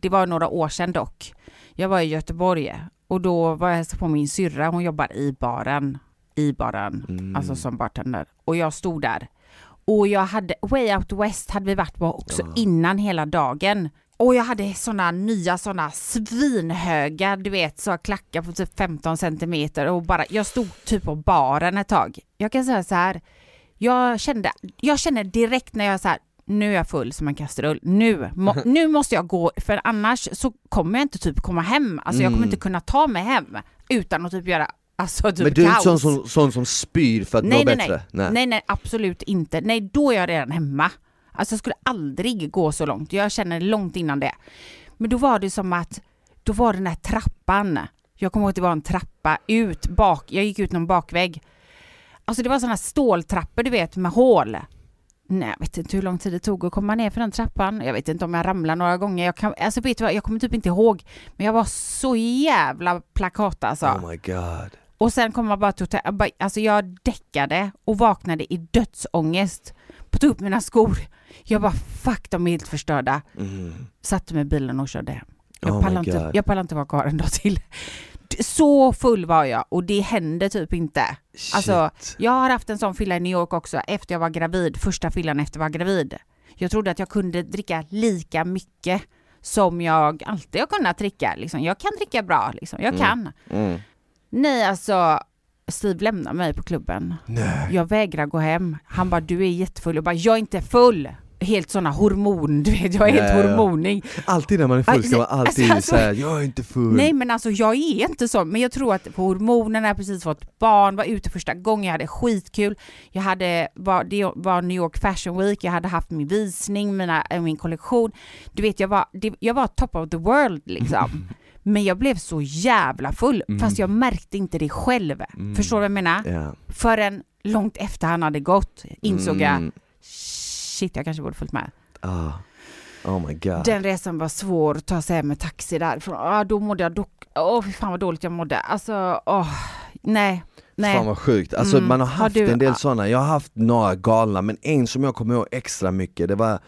det var några år sedan dock. Jag var i Göteborg och då var jag hälsade på min syrra, hon jobbar i baren, i baren, mm. alltså som bartender. Och jag stod där. Och jag hade, Way Out West hade vi varit på också ja. innan hela dagen. Och jag hade såna nya såna svinhöga, du vet, så klackar på typ 15 centimeter och bara, jag stod typ på baren ett tag. Jag kan säga så här, jag kände, jag kände direkt när jag så här, nu är jag full som en kastrull, nu, må, (laughs) nu måste jag gå för annars så kommer jag inte typ komma hem, alltså jag kommer mm. inte kunna ta mig hem utan att typ göra Alltså typ Men du är inte sån som, sån som spyr för att nej, må nej, bättre? Nej. nej, nej absolut inte. Nej, då är jag redan hemma. Alltså jag skulle aldrig gå så långt, jag känner långt innan det. Men då var det som att, då var den här trappan, jag kommer ihåg att det var en trappa ut bak, jag gick ut någon bakvägg. Alltså det var sådana ståltrappor du vet med hål. Nej, jag vet inte hur lång tid det tog att komma ner för den trappan. Jag vet inte om jag ramlade några gånger. Jag, kan, alltså vet du vad, jag kommer typ inte ihåg. Men jag var så jävla plakat alltså. Oh my god. Och sen kom jag bara till hotell. Alltså jag däckade och vaknade i dödsångest. Tog upp mina skor. Jag bara fuck, de är helt förstörda. Mm. Satte mig i bilen och körde hem. Jag, oh pallar inte, jag pallar inte vara kvar en dag till. Så full var jag och det hände typ inte. Alltså, jag har haft en sån fylla i New York också efter jag var gravid, första fyllan efter jag var gravid. Jag trodde att jag kunde dricka lika mycket som jag alltid har kunnat dricka. Liksom. Jag kan dricka bra, liksom. jag mm. kan. Mm. Nej, alltså Steve lämnar mig på klubben. Nej. Jag vägrar gå hem. Han bara, du är jättefull. Jag bara, jag är inte full helt såna hormon, du vet, jag är helt hormonig. Alltid när man är full ska man alltid alltså, säga, jag är inte full. Nej men alltså jag är inte så, men jag tror att på hormonerna, jag precis fått barn, var ute första gången, jag hade skitkul. Jag hade, var, det var New York Fashion Week, jag hade haft min visning, mina, äh, min kollektion. Du vet, jag var, jag var top of the world liksom. (laughs) Men jag blev så jävla full, mm. fast jag märkte inte det själv. Mm. Förstår du vad jag menar? Yeah. Förrän långt efter han hade gått insåg mm. jag shit jag kanske borde följt med. Oh. oh my god. Den resan var svår att ta sig hem med taxi därifrån. Ah, då mådde jag dock, åh oh, fan vad dåligt jag mådde. Alltså, åh, oh, nej. Nej. Fan vad sjukt, alltså mm. man har haft har du, en del sådana, jag har haft några galna men en som jag kommer ihåg extra mycket det var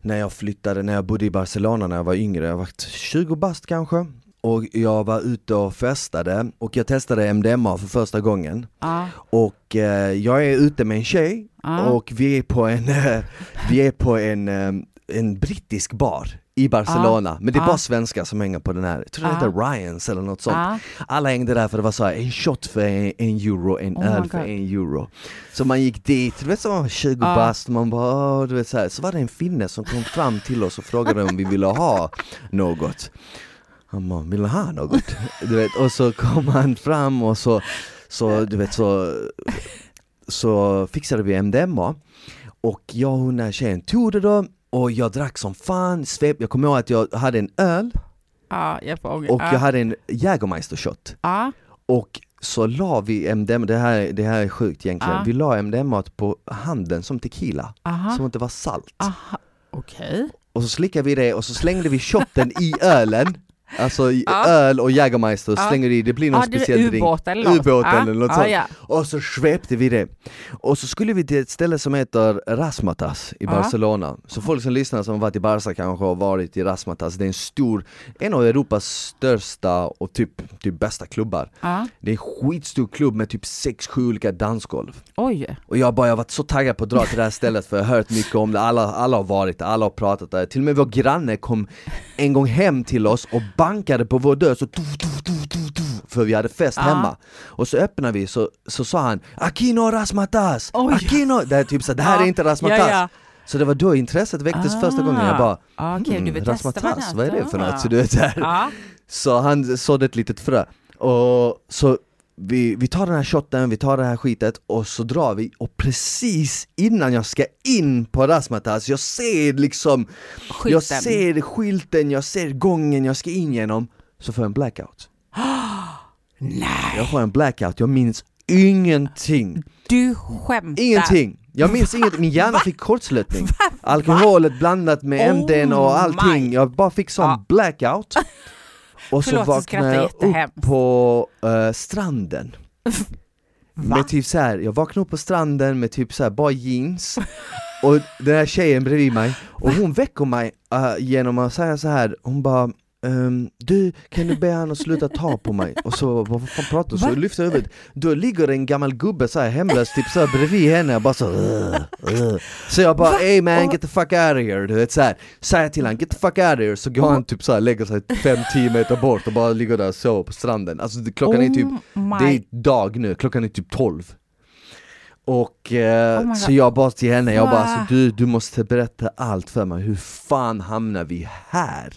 när jag flyttade, när jag bodde i Barcelona när jag var yngre, jag var 20 bast kanske och jag var ute och festade och jag testade MDMA för första gången. Ja. Och eh, jag är ute med en tjej Ja. och vi är på en, eh, vi är på en, eh, en brittisk bar i Barcelona, men det är bara svenskar som hänger på den här, jag tror det heter Ryans eller något sånt. Alla hängde där för det var så här, en shot för en, en euro, en Oh öl för en euro. Så man gick dit, du vet så 20 Ja. bast, man bara, du vet så, här. så var det en finne som kom fram till oss och frågade om vi ville ha något. Han bara, vill ha något? Du vet, och så kom han fram och så, så du vet så, så fixade vi MDMA och jag och den här tjejen tog det då och jag drack som fan, svep, jag kommer ihåg att jag hade en öl Ja, jag och ja. jag hade en Jägermeister shot Ja. och så la vi MDMA, det här, det här är sjukt egentligen, vi la MDMA på handen som tequila, Aha. som det var salt. Aha. Okej. Och så slickade vi det och så slängde vi shotten i ölen Alltså Ja. öl och Jägermeister Ja. slänger i, det blir någon Ja, det speciell drink ubåt eller något. Ubåt eller något sånt. Och så svepte vi det. Och så skulle vi till ett ställe som heter Rasmatas i. Barcelona. Så folk som lyssnar som varit i Barca kanske har varit i Rasmatas. Det är en stor, en av Europas största och typ, typ bästa klubbar. Det är en skitstor klubb med typ 6-7 olika dansgolv. Oj. Och jag bara, jag har varit så taggad på att dra till det här stället för jag har hört mycket om det, alla, alla har varit där, alla har pratat där. Till och med vår granne kom en gång hem till oss och bankade på vår dörr så tuff, tuff, tuff, tuff, tuff, för vi hade fest hemma. Och så öppnade vi så, så sa han Aquino Rasmatas! Oj. Aquino! Det är typ så, det här är inte Rasmatas! Ja, ja. Så det var då intresset väcktes första gången, jag bara Ah, vill testa Rasmatas, vad är det för är. något? Så du vet så här. Ja. Så han sådde ett litet frö. Och så vi, vi tar den här shotten, vi tar det här skitet och så drar vi och precis innan jag ska in på Rasmatas, jag ser liksom Skylten. Jag ser skylten, jag ser gången jag ska in genom, så får jag en blackout. (gasps) Nej, Jag får en blackout, jag minns ingenting. du skämtar. Ingenting! Jag minns ingenting, min hjärna fick kortslutning. Alkoholet blandat med Oh MDn och allting, jag bara fick sån Ja. blackout. Och så Förlåt, skrattar vaknade jag upp på eh, stranden. (laughs) Med typ så här, jag vaknade upp på stranden med typ så här bara jeans Och den här tjejen bredvid mig, och hon väcker mig eh, genom att säga så här. hon bara ehm, du, kan du be han att sluta ta på mig? Och så, vad fan pratar du? Så Va? jag lyfter huvudet, då ligger en gammal gubbe så här hemlös typ så här bredvid henne, jag bara så "Ugh, ugh." Så jag bara Va? hey man get the fuck out of here, du vet så här. Säger till han get the fuck out of here, så går han typ så här, lägger sig 5-10 meter bort och bara ligger där sover på stranden Alltså det- klockan är typ, Oh my- det är dag nu, klockan är typ 12 och eh, Oh så jag bara till henne, jag bara alltså, du, du måste berätta allt för mig, hur fan hamnar vi här?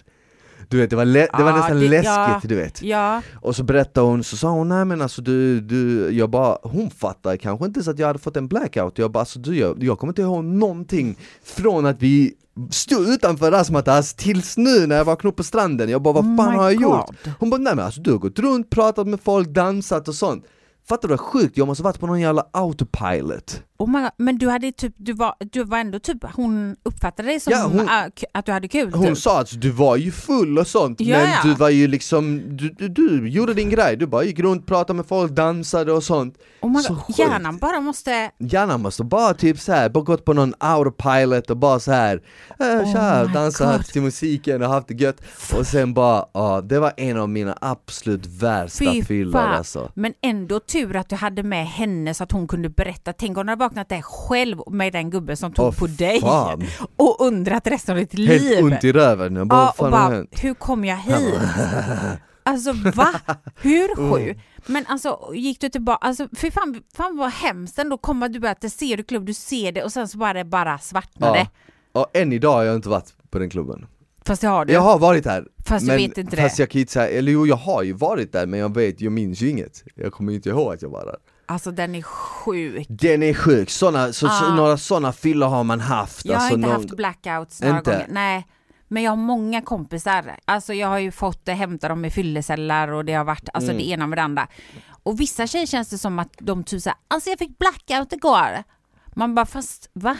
Du vet det var, det var Ja, nästan det- läskigt ja. du vet Ja, Och så berättade hon, så sa hon nej men alltså du, du jag bara, hon fattar kanske inte så att jag hade fått en blackout Jag bara alltså du, jag, jag kommer inte ihåg någonting från att vi stod utanför Rasmatas tills nu när jag vaknade upp på stranden Jag bara vad Oh fan my har jag gjort? God. Hon bara nej men alltså du har gått runt, pratat med folk, dansat och sånt Fattar du vad sjukt? Jag måste varit på någon jävla autopilot oh my God. men du hade typ, du var, du var ändå typ, hon uppfattade dig som Ja, hon- äh, att du hade kul Hon typ. sa att du var ju full och sånt Ja, men ja. du var ju liksom, du, du, du gjorde din grej, du bara gick runt, pratade med folk, dansade och sånt oh my så God. sjukt. Hjärnan bara måste, Hjärnan måste bara typ så här, bara gått på någon autopilot och bara så här, Oh tja, my dansat till musiken och haft det gött Och sen bara, ja det var en av mina absolut värsta Fy fyllor alltså men ändå tur att du hade med henne så att hon kunde berätta. Tänk om du hade vaknat där själv med den gubben som tog Åh, på dig fan. och undrat resten av ditt Helt liv. ont i röven, jag bara, Ja, och bara, hur kom jag hit? (laughs) Alltså va? Hur Mm. sjukt? Men alltså gick du tillbaka, alltså fy fan, fan vad hemskt ändå komma du att det ser du klubb, du ser det och sen så bara det bara svartnade. Ja. Och än idag har jag inte varit på den klubben Fast det har du. Jag har varit här, Fast du men, vet inte fast det. jag kan inte säga, eller jo jag har ju varit där men jag vet, jag minns ju inget Jag kommer inte ihåg att jag var där Alltså den är sjuk. Den är sjuk, såna, så, så, Ah. några sådana fyllor har man haft Jag har alltså, inte någon- haft blackouts några Inte? gånger. Nej. Men jag har många kompisar. Alltså jag har ju fått eh, hämta dem i fyllecelllar och det har varit alltså Mm. det ena med det andra. Och vissa tjejer känns det som att de typ såhär, alltså jag fick blackout igår. Man bara fast va?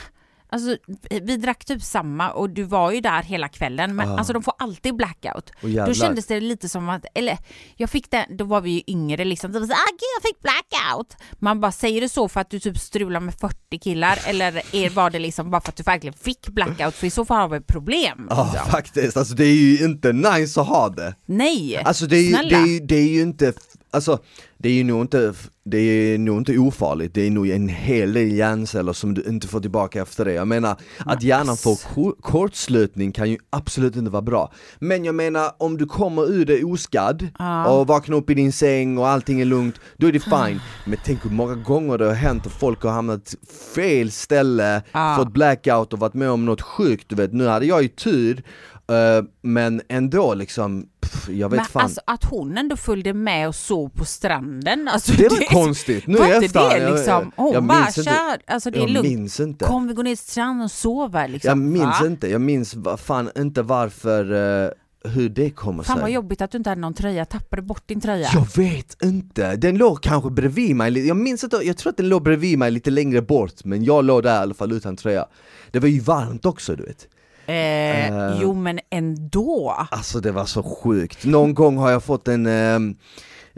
Alltså, vi drack typ samma och du var ju där hela kvällen men Ah. alltså de får alltid blackout. Då kändes det lite som att, eller jag fick den, då var vi ju yngre liksom, så, ah, gud jag fick blackout. Man bara, säger du så för att du typ strular med 40 killar eller är, var det liksom bara för att du verkligen fick blackout? För i så fall har vi ett problem. Ja liksom. faktiskt, alltså det är ju inte nice att ha det. Nej, Alltså det är, ju- det, är, det är ju inte, alltså det är ju nog inte, det är nog inte ofarligt, det är nog en hel del hjärnceller som du inte får tillbaka efter det. Jag menar, att hjärnan får ko- kortslutning kan ju absolut inte vara bra. Men jag menar, om du kommer ur det oskadd Ja. och vaknar upp i din säng och allting är lugnt, då är det fine. Men tänk hur många gånger det har hänt att folk har hamnat fel ställe, Ja. fått blackout och varit med om något sjukt, du vet, nu hade jag ju tur, eh, men ändå liksom, pff, jag vet Men fan. alltså att hon ändå följde med och sov på stranden. Alltså, Det var konstigt, nu var efterhand, det jag- liksom? Hon jag bara kör, alltså det är jag lugnt. minns inte. Kom vi går ner till stranden och sover liksom. jag minns Va? inte, jag minns fan inte varför, eh, hur det kommer Fan vad sig. jobbigt att du inte hade någon tröja, tappade bort din tröja. Jag vet inte, den låg kanske bredvid mig, jag minns inte, jag tror att den låg bredvid mig lite längre bort Men jag låg där i alla fall utan tröja Det var ju varmt också du vet Eh, Eh. Jo men ändå. Alltså det var så sjukt. Någon gång har jag fått en, ehm,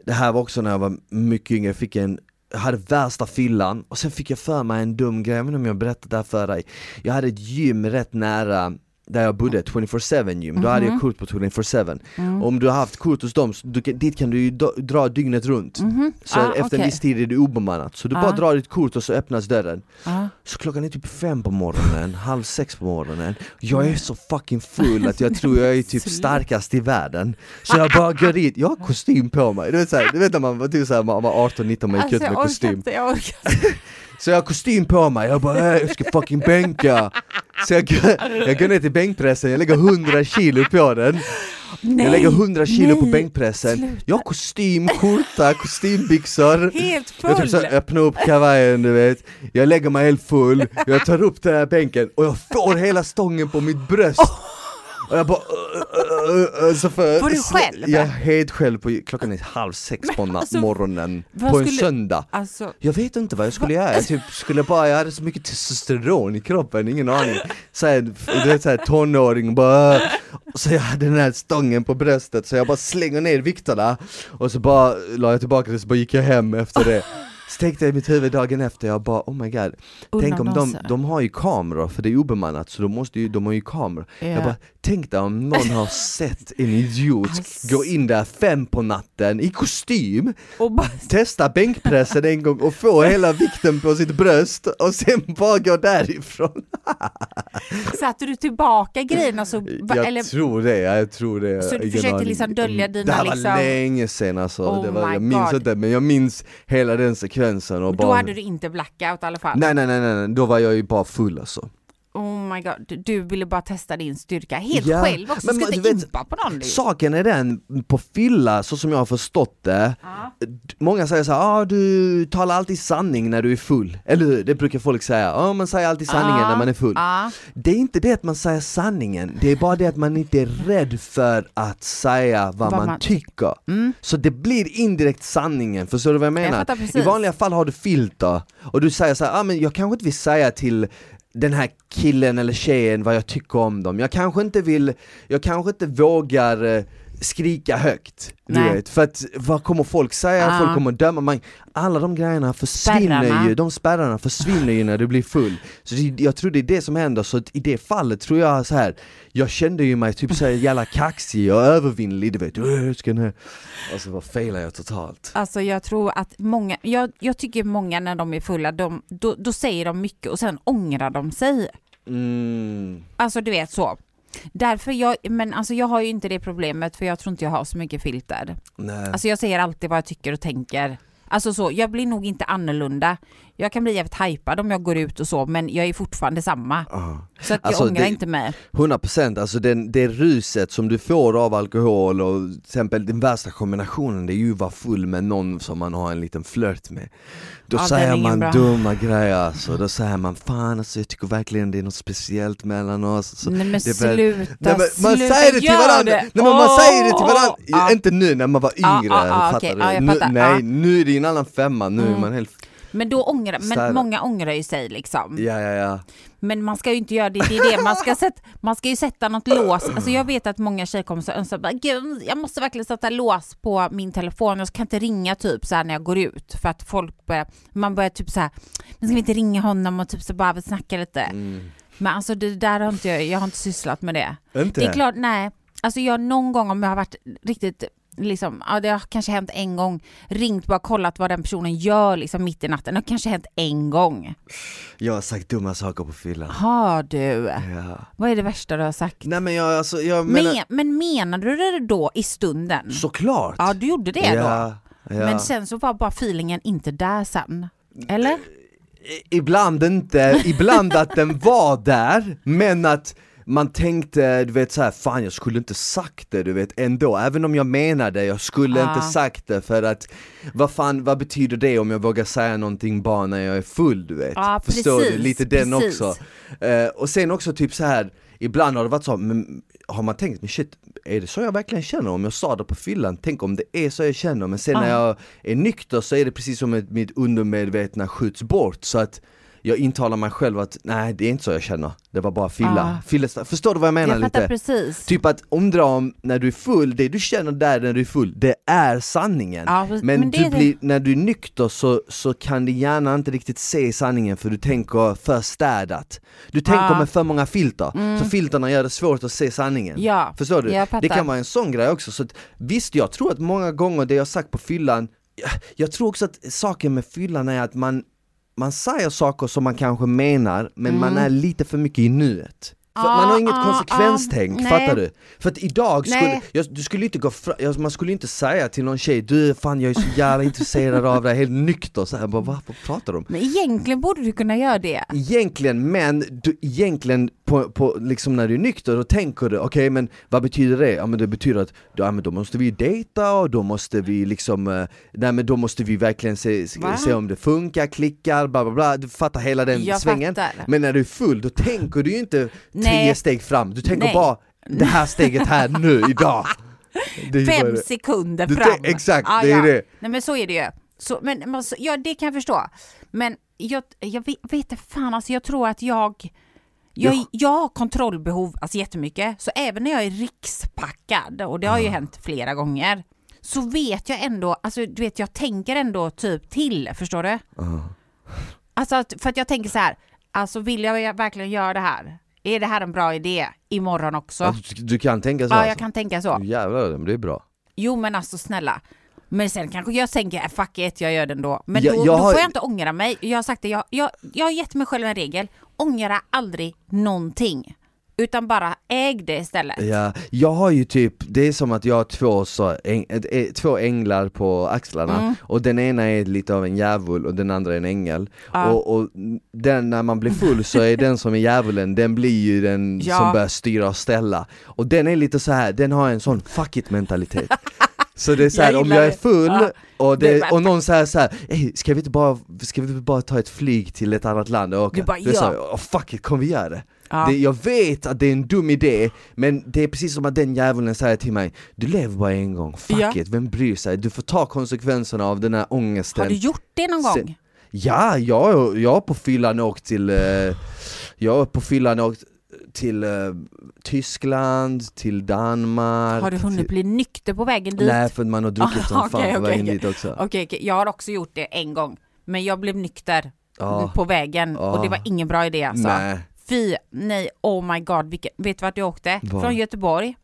det här var också när jag var mycket yngre, jag fick en jag hade värsta fyllan och sen fick jag för mig en dum grej, jag vet inte om jag berättat det här för dig Jag hade ett gym rätt nära där jag bodde, 24-7 gym, då hade jag kort på 24-7 Mm. Om du har haft kort hos dem, du, kan- dit kan du ju dra dygnet runt Mhm. Så Ah, efter en okej. viss tid är det obemannat, så du Ah. bara drar ditt kort och så öppnas dörren Ja. så klockan är typ fem på morgonen, (laughs) halv sex på morgonen Jag är så fucking full att jag tror jag är typ starkast i världen Så jag bara går dit, jag har kostym på mig, du vet, så här, du vet när man var typ såhär, man var 18-19 man gick Alltså ut med kostym inte, jag orkar inte. (laughs) Så jag har kostym på mig, jag bara "Äh, jag ska fucking bänka. Så jag, går- jag går ner till bänkpressen, jag lägger 100 kilo på den. Nej, Jag lägger 100 kilo på nej, bänkpressen. Sluta. Jag har kostym, skjorta, kostymbyxor. Helt jag typ så full. här, öppnar upp kavajen du vet, jag lägger mig helt full, jag tar upp den här bänken och jag får hela stången på mitt bröst Och jag bara uh, uh, uh, så för, Var du själv? Jag är helt själv, på, klockan är halv sex på alltså, morgonen på en skulle- söndag. Alltså, jag vet inte vad jag skulle göra, jag typ skulle bara, jag hade så mycket testosteron i kroppen, ingen aning. Såhär, du vet såhär tonåring bara Så jag hade den här stången på bröstet så jag bara slänger ner vikterna Och så bara la jag tillbaka det så bara gick jag hem efter det Så tänkte jag i mitt huvud dagen efter, jag bara oh my god Tänk om de, de har ju kameror, för det är obemannat så de, måste ju, de har ju kameror Ja. Jag bara, tänk dig om någon har sett en idiot Alltså. gå in där fem på natten i kostym och bara, testa bänkpressen en gång och få hela vikten på sitt bröst och sen bara gå därifrån. (laughs) satte du tillbaka grejerna så, Jag eller, tror det, jag tror det. Så du försökte liksom dölja dina Det här var liksom- länge sen alltså, Oh det var, jag minns God. inte men jag minns hela den sekvensen och då bara hade du inte blackout i alla fall? nej, nej nej nej, då var jag ju bara full alltså. Oh my god, du, ville bara testa din styrka helt Ja, själv också, men ska inte impa på någon. Saken är den, på fylla, så som jag har förstått det, d- Många säger så här, ah, du talar alltid sanning när du är full, eller hur? Det brukar folk säga, ah, man säger alltid sanningen Ja, när man är full ja. Det är inte det att man säger sanningen, det är bara det att man inte är rädd för att säga vad, Vad man, man tycker. Mm. Så det blir indirekt sanningen, förstår du vad jag menar? precis. I vanliga fall har du filter, och du säger så här, ah, men jag kanske inte vill säga till den här killen eller tjejen vad jag tycker om dem, jag kanske inte vill, jag kanske inte vågar eh, skrika högt, du Nej. vet, för att vad kommer folk säga? Ja. Folk kommer döma mig. Alla de grejerna försvinner Spärrarna. ju, de spärrarna försvinner ju när du blir full. Så det, jag tror det är det som händer, så att i det fallet tror jag så här. jag kände ju mig typ så här jävla kaxig och övervinnlig, du vet, "Åh, jag ska nu. Och så bara failade jag totalt. Alltså jag tror att många, jag, jag tycker många när de är fulla, de, då, då säger de mycket och sen ångrar de sig. Mm. Alltså du vet så. Därför jag, men alltså jag har ju inte det problemet för jag tror inte jag har så mycket filter. Nej. Alltså jag säger alltid vad jag tycker och tänker. Alltså så, jag blir nog inte annorlunda. Jag kan bli jävligt hypad om jag går ut och så men jag är fortfarande samma. Ah. Så att jag Alltså, ångrar det- inte mig. 100% alltså den, det ruset som du får av alkohol och till exempel den värsta kombinationen det är ju att vara full med någon som man har en liten flört med Då Ja, är säger man bra. dumma grejer alltså, då säger man fan alltså jag tycker verkligen det är något speciellt mellan oss så, Nej men det är väl- sluta, Nej, men man sluta, säger det till varandra! det. Nej, men man säger det till varandra! ja. Inte nu när man var yngre, ja, ja, fattar okej. du? Jag nu, nej, nu är det en annan femma, nu är Mm. man helt Men då ångrar, men Städa. många ångrar ju sig liksom. Ja, ja, ja. Men man ska ju inte göra det, det är det. Man ska, sätta, man ska ju sätta något lås. Alltså jag vet att många tjejkompisar önskar bara, Gud, jag måste verkligen sätta lås på min telefon. Jag kan inte ringa typ så här när jag går ut för att folk börjar, man börjar typ så här, men ska vi inte ringa honom och typ så bara snacka lite. Mm. Men alltså det där har inte jag, jag har inte sysslat med det. Inte? Det är klart, nej. Alltså jag någon gång om jag har varit riktigt Liksom, ja, det har kanske hänt en gång, ringt bara kollat vad den personen gör liksom mitt i natten. Det har kanske hänt en gång. Jag har sagt dumma saker på fyllan. Har du? Ja. Vad är det värsta du har sagt? Nej men jag, alltså, jag menar, Men, men menade du det då i stunden? såklart! Ja, du gjorde det då. ja, ja. Men sen så var bara feelingen inte där sen. Eller? I- Ibland inte, ibland att den var där, men att man tänkte, du vet så här, fan jag skulle inte sagt det du vet ändå, även om jag menade, jag skulle Ja. inte sagt det för att vad fan, vad betyder det om jag vågar säga någonting bara när jag är full du vet? Ja, Förstår du? precis, Lite den precis. också. Eh, och sen också typ så här ibland har det varit så, men har man tänkt, men shit, är det så jag verkligen känner om jag sa det på fyllan? Tänk om det är så jag känner, men sen när Ja. jag är nykter så är det precis som att mitt undermedvetna skjuts bort så att jag intalar mig själv att nej det är inte så jag känner, det var bara fylla. Ja. Fyllesta. Förstår du vad jag menar Jag lite? precis. Typ att omdra om när du är full, det du känner där när du är full, det är sanningen. Ja, men men du blir, när du är nykter så, så kan du gärna inte riktigt se sanningen för du tänker för städat. Du tänker Ja. med för många filter, så filterna gör det svårt att se sanningen. Ja, Förstår du? Det kan vara en sån grej också, så att, visst jag tror att många gånger det jag sagt på fyllan, jag, jag tror också att saken med fyllan är att man, man säger saker som man kanske menar, men man är lite för mycket i nuet. För. Ja, man har inget ja, konsekvenstänk, ja, fattar du? För att idag skulle, jag, du skulle inte gå fra, jag, man skulle inte säga till någon tjej du fan jag är så jävla intresserad av dig, helt nykter så här, bara, vad, vad pratar du om? Men egentligen borde du kunna göra det. Egentligen, men du, egentligen på, på, liksom när du är nykter då tänker du, okej men vad betyder det? Ja men det betyder att ja, men då måste vi dejta och då måste vi liksom, eh, nej men då måste vi verkligen se, Va? se om det funkar, klickar, bla bla bla, du fattar hela den Jag svängen. fattar. Men när du är full då tänker du ju inte Nej. tio steg fram, du tänker Nej. bara det här steget här nu, (laughs) idag. Fem sekunder Du fram. exakt, det är det. Nej men så är det ju. Så, men, men, så- ja, det kan jag förstå. Men jag, jag vet, vet inte fan, alltså jag tror att jag jag, Ja. jag har kontrollbehov alltså jättemycket, så även när jag är rikspackad, och det har ju hänt flera gånger, så vet jag ändå, alltså du vet jag tänker ändå typ till, förstår du? Alltså att, för att jag tänker så här, alltså vill jag verkligen göra det här? Är det här en bra idé imorgon också? Ja, du, kan tänka så Ja, alltså. jag kan tänka så. Jävlar, men det är bra. Jo men alltså snälla. Men sen kanske jag tänker, äh, fuck it, jag gör det ändå. Men Jag- då, jag då har- får jag inte ångra mig. Jag har sagt det, jag, jag, jag har gett mig själv en regel. Ångra aldrig någonting. Utan bara äg det istället. Ja, jag har ju typ, det är som att jag har två, så, äng, två änglar på axlarna Mm. och den ena är lite av en djävul och den andra är en ängel. Ja. Och, och den, när man blir full så är den som är djävulen, den blir ju den (laughs) Ja. som börjar styra och ställa. Och den är lite så här, den har en sån fuck it mentalitet. (laughs) Så det är så här, Jag om jag är full Ja. och, Det och någon säger så här, "Ey, ska vi inte bara, ska vi bara ta ett flyg till ett annat land och åka? Du bara, är så här, ja. "Åh, fuck it, kom vi göra det? Ja. det? Jag vet att det är en dum idé, men det är precis som att den djävulen säger till mig Du lever bara en gång, fuck Ja. it, vem bryr sig? Du får ta konsekvenserna av den här ångesten Har du gjort det någon gång? Ja, jag, jag på fyllan åkt till, eh, jag på fyllan åkt till eh, Tyskland, till Danmark Har du hunnit till, bli nykter på vägen dit? Nej för man har druckit (laughs) som fan på okej, vägen okej. dit också Okej, okej, jag har också gjort det en gång. Men jag blev nykter Ja. på vägen och det var ingen bra idé alltså. Nej, Fy, nej, oh my god. Vilken, vet du vart jag åkte? Var? Från Göteborg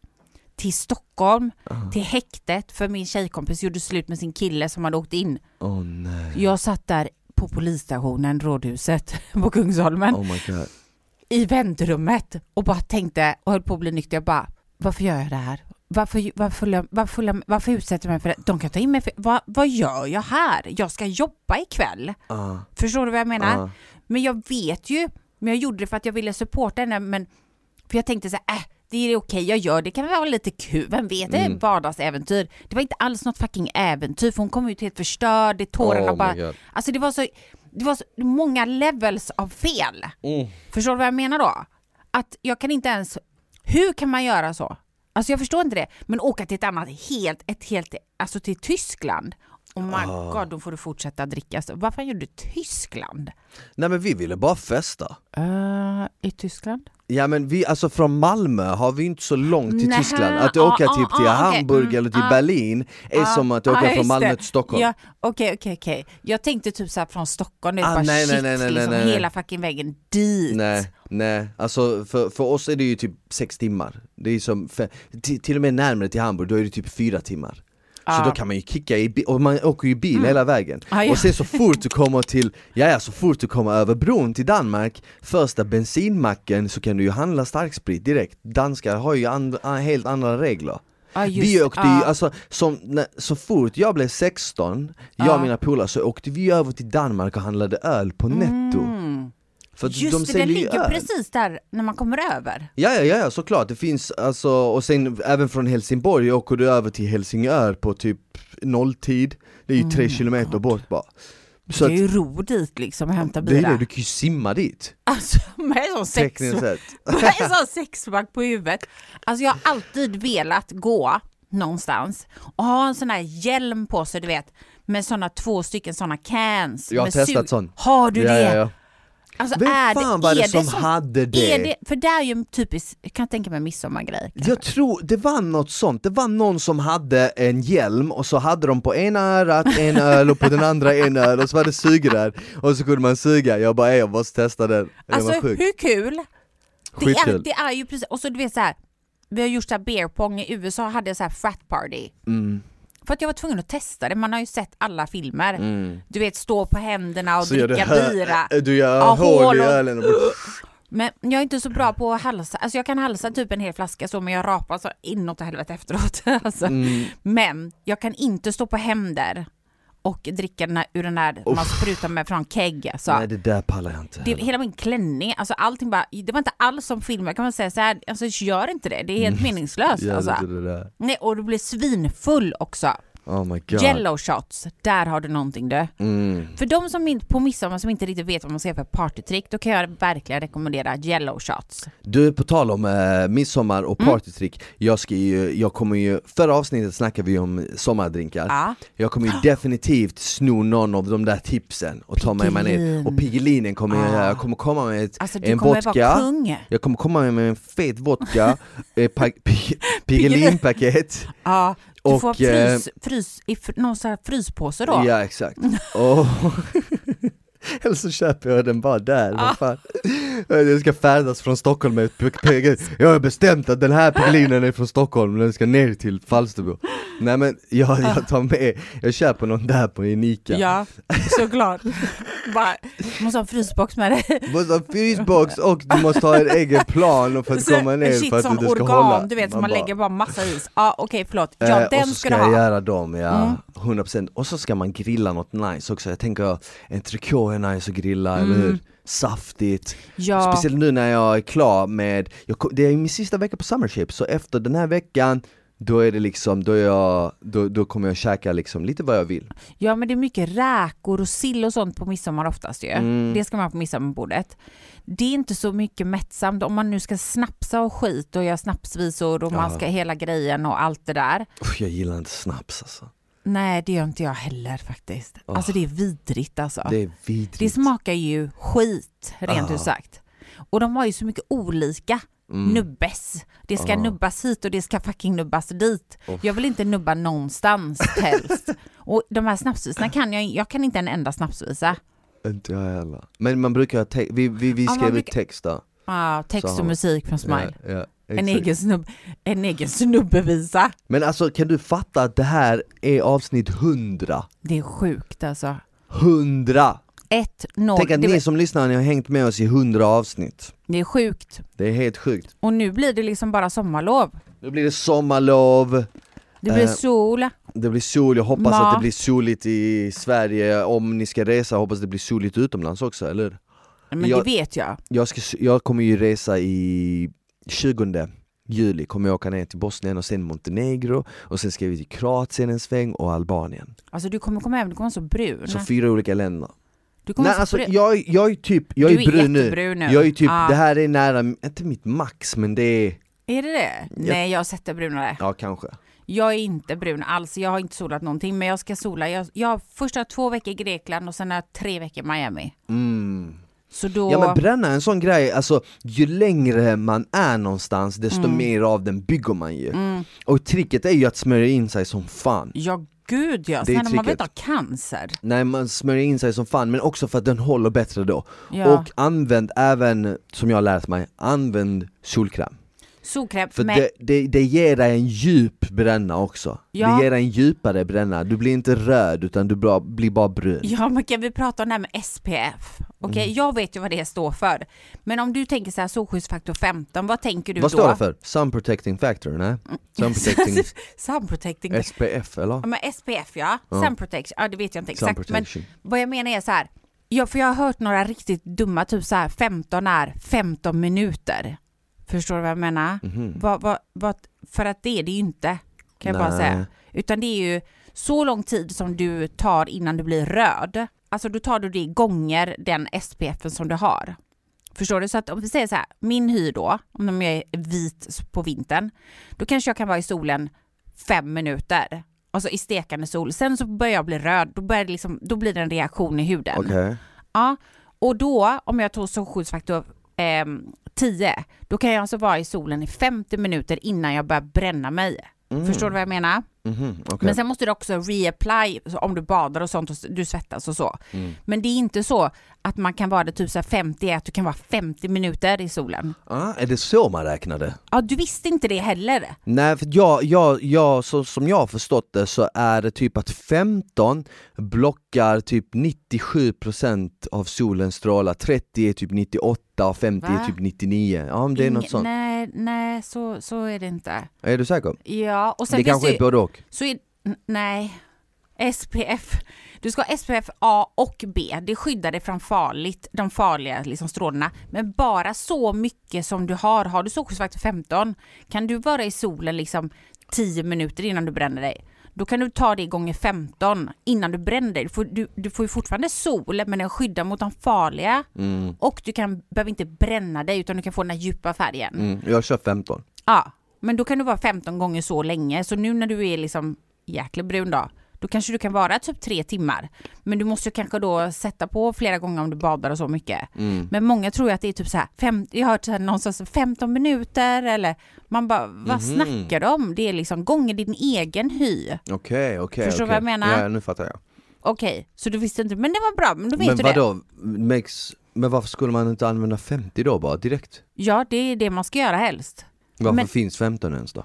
till Stockholm, till häktet för min tjejkompis gjorde slut med sin kille som hade åkt in. åh nej, Jag satt där på polisstationen, Rådhuset (laughs) på Kungsholmen, oh i väntrummet och bara tänkte och höll på att bli nykter. Jag bara, varför gör jag det här? Varför, varför, varför, varför utsätter jag mig för det? De kan ta in mig för, vad, vad gör jag här? Jag ska jobba ikväll. Ah, Förstår du vad jag menar? ah. Men jag vet ju, men jag gjorde det för att jag ville supporta henne, men för jag tänkte så här, äh, det är okej, jag gör det, kan väl vara lite kul, vem vet, det är Mm. vardagsäventyr. Det var inte alls något fucking äventyr, för hon kom ut helt förstörd, det tårarna Oh bara, alltså det var så, det var så många levels av fel. Mm. Förstår du vad jag menar då? Att jag kan inte ens, hur kan man göra så? Alltså jag förstår inte det, men åka till ett annat, helt, ett helt, alltså till Tyskland Oh my Ah. god, då får du fortsätta dricka. Så Varför gjorde du Tyskland? Nej men vi ville bara festa. Uh, I Tyskland? Ja men vi, alltså från Malmö har vi inte så långt till Nähä, Tyskland. Att ah, åka ah, typ till ah, Hamburg mm, eller till ah. Berlin är Ah, som att åka från Malmö det. till Stockholm. Ja, okej, okej, okej. Jag tänkte typ så här från Stockholm, det är bara nej, nej, shit, nej, nej, liksom nej, nej. hela fucking vägen dit. Nej, nej, alltså för, för oss är det ju typ sex timmar. Det är som, till, till och med närmare till Hamburg, då är det typ fyra timmar. Så då kan man ju kicka i och man åker ju bil hela vägen. Ah, ja. Och sen så fort du kommer till, ja, ja så fort du kommer över bron till Danmark, första bensinmacken så kan du ju handla starksprit direkt. Danskar har ju and, ah, helt andra regler. Ja, just Vi åkte ju, Ja. alltså som, när, så fort jag blev 16, jag och Ja. mina polare, så åkte vi över till Danmark och handlade öl på netto. Mm. För Just de det, ju ligger öl. precis där när man kommer över. Ja, ja, ja, såklart. Det finns alltså, och sen även från Helsingborg åker du över till Helsingör på typ nolltid. Det är ju tre kilometer bort bara. Du Så kan att, ju ro dit liksom och hämta det är det, du kan ju simma dit. Alltså (laughs) med en sån sex, (laughs) sexpack på huvudet. Alltså jag har alltid velat gå någonstans och ha en sån här hjälm på sig du vet med såna två stycken såna cans. Jag har testat sån. Har du ja, det? Ja, ja. Alltså, Vem är fan det, var det är som så- hade det? Det? För det är ju en typisk, jag kan tänka mig midsommargrej. kanske. Jag tror, det var något sånt, det var någon som hade en hjälm och så hade de på ena örat en öl och på den andra en öl och så var det sugrör och så kunde man suga, jag bara "Ey, jag måste testa den, det Alltså hur kul? Det är, det är ju precis, och så du vet så här. vi har gjort så här beer pong i USA, hade jag så här frat party. Mm. För att jag var tvungen att testa det, man har ju sett alla filmer. Du vet stå på händerna och Så du, dricka hö- bira. du gör Ja, hål i ölen och Men jag är inte så bra på att halsa, alltså jag kan halsa typ en hel flaska så men jag rapar så inåt helvete efteråt. (laughs) alltså. Mm. Men jag kan inte stå på händer och dricka den här, ur den där man sprutar med från kegg. Alltså. Nej det där pallar jag inte Det, hela min klänning, alltså allting bara, det var inte alls som filmer kan man säga så här, alltså gör inte det, det är helt meningslöst. (laughs) Gör Alltså. Nej, och du blir svinfull också. Oh my god Jello shots, där har du någonting du. mm. För de som inte, på midsommar som inte riktigt vet vad man ska göra för partytrick, då kan jag verkligen rekommendera jello shots. Du, på tal om eh, midsommar och Mm. partytrick, jag ska ju, jag kommer ju, förra avsnittet snackade vi om sommardrinkar Ja. Jag kommer ju (gasps) definitivt sno någon av de där tipsen och ta med mig ner, och Piggelinen kommer jag Ah. göra, jag kommer komma med ett, Alltså du en kommer vodka. Jag kommer komma med en fet vodka, (laughs) eh, pa- pi- Piggelinpaket Ja, du Och, får frys, frys, i någon sån här fryspåse då. Ja exakt, och (laughs) (laughs) Eller så köper jag den bara där, Ah. vad fan Jag ska färdas från Stockholm med ett pig- Jag har bestämt att den här Piggelinen är från Stockholm, den ska ner till Falsterbo Nej men jag, jag tar med, jag köper någon där på Unika Ja, såklart. Bara, måste ha en frysbox med dig. Måste ha frysbox och du måste ha en egen plan för att Så komma ner shit för att som du ska organ, hålla du vet, man bara- lägger bara massa is. Ja, okej, förlåt. Ja, Eh, den och så ska ska du jag ha. göra dem, ja, Mm. 100% Och så ska man grilla något nice också, jag tänker en trikå är nice att grilla, eller Mm. hur? Saftigt, Ja, speciellt nu när jag är klar med, jag, det är min sista vecka på Summership, så efter den här veckan då är det liksom, då, jag, då, då kommer jag käka liksom lite vad jag vill ja, men det är mycket räkor och sill och sånt på midsommar oftast ju. Mm. Det ska man ha på midsommarbordet. Det är inte så mycket mättsamt om man nu ska snapsa och skit och göra snapsvisor och man Ja. ska hela grejen och allt det där. Jag gillar inte snaps alltså, Nej, det gör inte jag heller faktiskt. Åh. Alltså det är vidrigt alltså. det är vidrigt Det smakar ju skit, rent Ah. ut sagt. Och de har ju så mycket olika Mm. nubbes. Det ska Ah. nubbas hit och det ska fucking nubbas dit. Uff. Jag vill inte nubba någonstans (laughs) helst. Och de här snapsvisorna kan jag, jag kan inte en enda snapsvisa. Inte jag heller Men man brukar vi, vi, vi Ja, skrev ut brukar- text då Ah, Så text och musik från Smile. Ja, ja, En egen, snubb, en egen snubbevisa. Men alltså kan du fatta att det här är avsnitt 100? Det är sjukt alltså. 100! Ett, noll. Tänk att Det, ni som lyssnar ni har hängt med oss i 100 avsnitt det är sjukt. Det är helt sjukt Och nu blir det liksom bara sommarlov. Nu blir det sommarlov, Det blir Eh, sol. det blir sol, jag hoppas att Mat. det blir soligt i Sverige Om ni ska resa, hoppas det blir soligt utomlands också, eller hur? Men jag- det vet jag. Jag, ska, jag kommer ju resa i 20 juli, kommer jag åka ner till Bosnien och sen Montenegro Och sen ska vi till Kroatien en sväng och Albanien Alltså du kommer komma hem, du kommer vara så brun. Så fyra olika länder Du kommer Nej så alltså brun. jag, jag är typ, jag du är brun nu nu. Jag är typ, Ah. det här är nära, inte mitt max men det är, Är det det? Nej, jag har sett det brunare. ja kanske Jag är inte brun alls, jag har inte solat någonting men jag ska sola. Jag, jag har två veckor i Grekland och sen har jag tre veckor i Miami. Mm. Så då... Ja men bränna en sån grej, alltså ju längre man är någonstans desto Mm. mer av den bygger man ju. Och tricket är ju att smörja in sig som fan. Ja gud ja, när man vet tricket. ha cancer. Nej man smörjer in sig som fan men också för att den håller bättre då. Ja. Och använd även, som jag har lärt mig, använd solkräm. Solkräm För med... det, det, det ger dig en djup bränna också. Ja. Det ger dig en djupare bränna, du blir inte röd utan du bra, blir bara brun. Ja men kan vi prata om det här med SPF? Okej, Mm. jag vet ju vad det står för. Men om du tänker så här solskyddsfaktor 15, vad tänker du Vad då? Mm. står det för? Sun protecting factor? Nej? Sun protecting (laughs) Sun protecting. SPF eller? Ja, men SPF ja, Ja. sun protection, ja det vet jag inte exakt. Men vad jag menar är så här. Ja, för jag har hört några riktigt dumma, typ så här 15 är 15 minuter. Förstår du vad jag menar? Mhm. Vad, vad, vad, för att det är det ju inte, kan jag bara säga. Utan det är ju så lång tid som du tar innan du blir röd. Alltså då tar du det gånger den SPF som du har. Förstår du? Så att om vi säger så här, min hy då, om jag är vit på vintern, då kanske jag kan vara i solen fem minuter. Alltså i stekande sol. Sen så börjar jag bli röd, då, börjar det liksom, då blir det en reaktion i huden. Okej. Ja, och då om jag tog solskyddsfaktor eh, 10, då kan jag alltså vara i solen i 50 minuter innan jag börjar bränna mig. Mm. Förstår du vad jag menar? Mhm, okej. Men sen måste du också reapply om du badar och sånt och du svettas och så. Mm. Men det är inte så att man kan vara det typ så här 50, att du kan vara 50 minuter i solen. Ah, är det så man räknade? Ja, du visste inte det heller. Nej, för jag, jag, jag, så, som jag har förstått det så är det typ att 15 blockar typ 97% av solens strålar, 30 är typ 98 och 50 Va? är typ 99. Ja men det är något Ingen- sånt. Nej, nej så, så är det inte. Är du säker? Ja, och sen det kanske det är både och. så är, nej, SPF. Du ska ha SPF A och B. Det skyddar dig från farligt, de farliga liksom, strålarna. Men bara så mycket som du har. Har du solskyddsfaktor 15 kan du vara i solen liksom 10 minuter innan du bränner dig. Då kan du ta det gånger 15 innan du bränner dig. Du får, du, du får ju fortfarande sol men den skyddar mot de farliga. Mm, Och du kan, behöver inte bränna dig utan du kan få den här djupa färgen. mm, jag kör 15. Ja, men då kan du vara 15 gånger så länge. Så nu när du är liksom jäkligt brun då, då kanske du kan vara typ tre timmar. Men du måste ju kanske då sätta på flera gånger om du badar och så mycket. Mm. Men många tror ju att det är typ så här, fem, jag har hört så här någonstans 15 minuter eller man bara, vad Mhm. snackar de om? Det är liksom gånger din egen hy. Okej, okej. Förstår du okej. vad jag menar? Ja, nu fattar jag. Okej, så du visste inte, men det var bra, men då vet Men du det. vadå, makes, men varför skulle man inte använda 50 då bara direkt? Ja, det är det man ska göra helst. Varför Men- finns 15 ens då?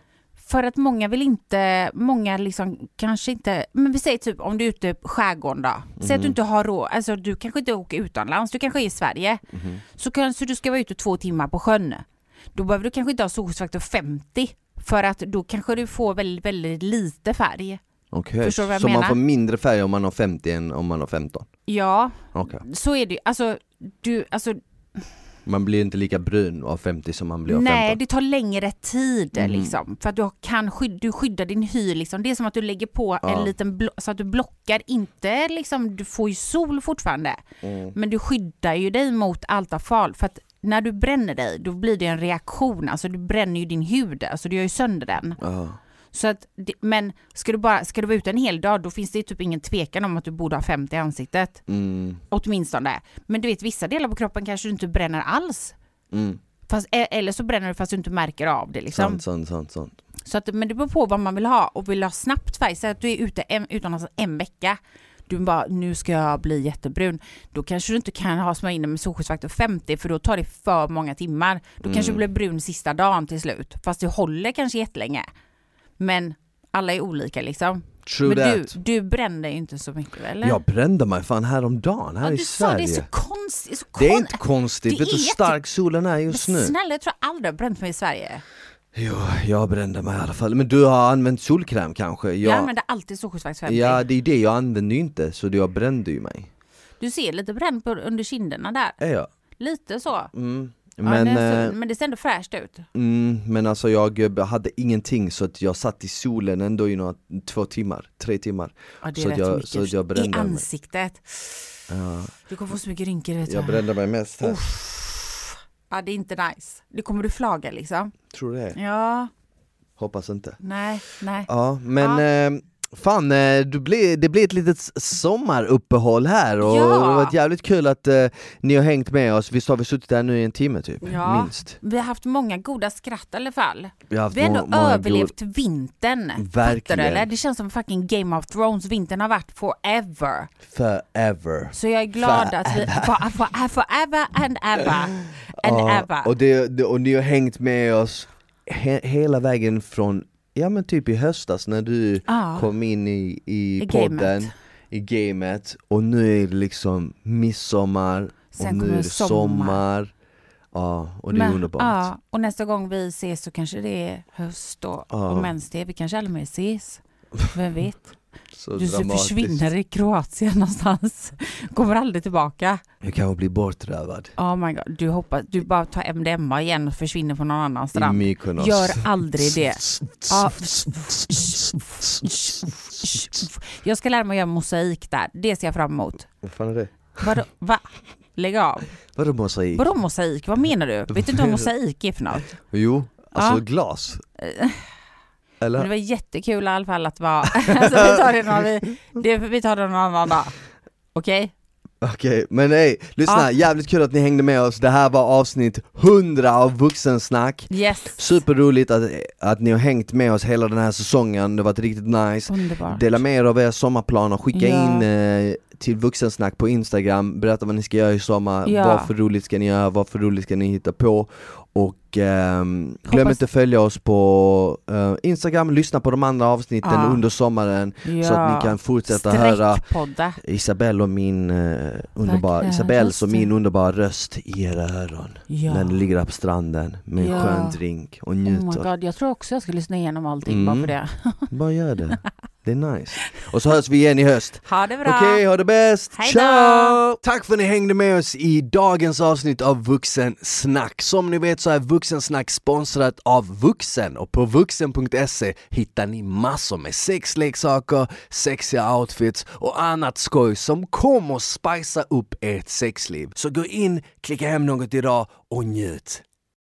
För att många vill inte, många liksom kanske inte, men vi säger typ om du är ute på skärgården då. Säg att du inte har råd, alltså du kanske inte åker utomlands, du kanske är i Sverige. Mhm. Så kanske du ska vara ute två timmar på sjön. Då behöver du kanske inte ha solskyddsfaktor 50. För att då kanske du får väldigt, väldigt lite färg. Okej, Förstår du vad jag så man menar? får mindre färg om man har 50 än om man har 15? Ja, Okej. så är det ju. Alltså, du, alltså Man blir inte lika brun av 50 som man blir av nej 15? det tar längre tid Mhm. liksom. För att du kan skydda, du skyddar din hy liksom. Det är som att du lägger på Ja. en liten, så att du blockar inte liksom, du får ju sol fortfarande. Mm. Men du skyddar ju dig mot allt av fal. För att när du bränner dig, då blir det en reaktion. Alltså du bränner ju din hud, alltså du gör ju sönder den. Ja. Så att, men ska du, bara, ska du vara ute en hel dag, då finns det typ ingen tvekan om att du borde ha 50 i ansiktet. Mm. Åtminstone. Men du vet, vissa delar på kroppen kanske du inte bränner alls. Mm. Fast, e- eller så bränner du fast du inte märker av det. Liksom. Sant, sant, sant, sant. Så att, men det beror på vad man vill ha och vill du ha snabbt färg. Säg att du är ute en, utomlands en vecka. Du bara, nu ska jag bli jättebrun. Då kanske du inte kan ha smörja in med solskyddsfaktor 50 för då tar det för många timmar. Då kanske du blir brun sista dagen till slut. Fast det håller kanske jättelänge. Men alla är olika liksom. True men du, that. du bränner ju inte så mycket eller? Jag brände mig fan häromdagen här ja, i du sa det är så konstigt. Så Det är kon- inte konstigt, Det vet du hur stark solen är just nu? Snälla, jag tror jag aldrig har bränt mig i Sverige. Jo, jag brände mig i alla fall. Men du har använt solkräm kanske? Jag Ja, använder alltid solskyddsfaktor 50. ja det är det, jag använde ju inte så jag brände ju mig. Du ser lite bränd på, under kinderna där. Är jag? Lite så. Mm. Ja, Men, det är eh, så, men det ser ändå fräscht ut. mm, men alltså jag eh, hade ingenting så att jag satt i solen ändå i några två timmar, tre timmar. Ja, det är så rätt jag- mycket. så jag brände I mig. ansiktet. Ja, Du kommer få så mycket rynkor vet jag du. brände mig mest här. Uff. Ja, det är inte nice. Det kommer du flaga liksom. Tror du det? Ja. hoppas inte. Nej, nej. Ja, men ja. Eh, Fan, eh, du blir, det blir ett litet sommaruppehåll här och ja. det har varit jävligt kul att eh, ni har hängt med oss. Visst har vi suttit där nu i en timme typ? Ja. Minst. Vi har haft många goda skratt i alla fall. Vi har, vi har ändå överlevt god... vintern. Verkligen. Eller? Det känns som fucking Game of Thrones, vintern har varit forever. Forever. Så jag är glad forever. att vi, for, for, forever and ever. And ja, ever. Och, det, och ni har hängt med oss he, hela vägen från ja men typ i höstas när du ah. kom in i, i, I podden, gamet. i gamet och nu är det liksom midsommar Sen och nu är det sommar. sommar. Ja, och det men, är underbart. Ja, och nästa gång vi ses så kanske det är höst då, ja. och mens det, vi kanske aldrig mer ses. (laughs) Vem vet? Så du försvinner i Kroatien någonstans. Kommer aldrig tillbaka. Jag kanske blir bortrövad. Oh my god, du hoppas, du bara tar MDMA igen och försvinner på någon annan strand. I Mykonos. Gör aldrig det. Ja. Jag ska lära mig att göra mosaik där, det ser jag fram emot. Vad fan är det? Vadå, va? Lägg av. Vadå mosaik? Vadå mosaik? Vad menar du? Vet du inte vad mosaik är för något? Jo, alltså ja. glas. Eller? Men det var jättekul i alla fall att vara... (laughs) alltså, vi, tar det någon, vi, det, vi tar det någon annan dag. Okej? Okay? Okej, okay, men nej, lyssna, ja. jävligt kul att ni hängde med oss, det här var avsnitt 100 av Vuxensnack yes. Superroligt att, att ni har hängt med oss hela den här säsongen, det har varit riktigt nice Underbart. Dela med er av era sommarplaner, skicka ja. in eh, till Vuxensnack på Instagram, berätta vad ni ska göra i sommar, ja. vad för roligt ska ni göra, vad för roligt ska ni hitta på och eh, glöm inte följa oss på eh, Instagram, lyssna på de andra avsnitten ja. under sommaren ja. så att ni kan fortsätta höra Isabelle och min eh, underbara, Isabelles och min underbara röst i era öron ja. när ni ligger där på stranden med en skön drink och njuter. Oh my God, jag tror också jag ska lyssna igenom allting mm. bara för det. bara gör det. (laughs) Det är nice. Och så hörs vi igen i höst. Ha det bra! Okej, okay, ha det bäst! Hejdå. Ciao! Tack för att ni hängde med oss i dagens avsnitt av Vuxensnack. Som ni vet så är Vuxensnack sponsrat av Vuxen och på vuxen.se hittar ni massor med sexleksaker, sexiga outfits och annat skoj som kommer spicea upp ert sexliv. Så gå in, klicka hem något idag och njut!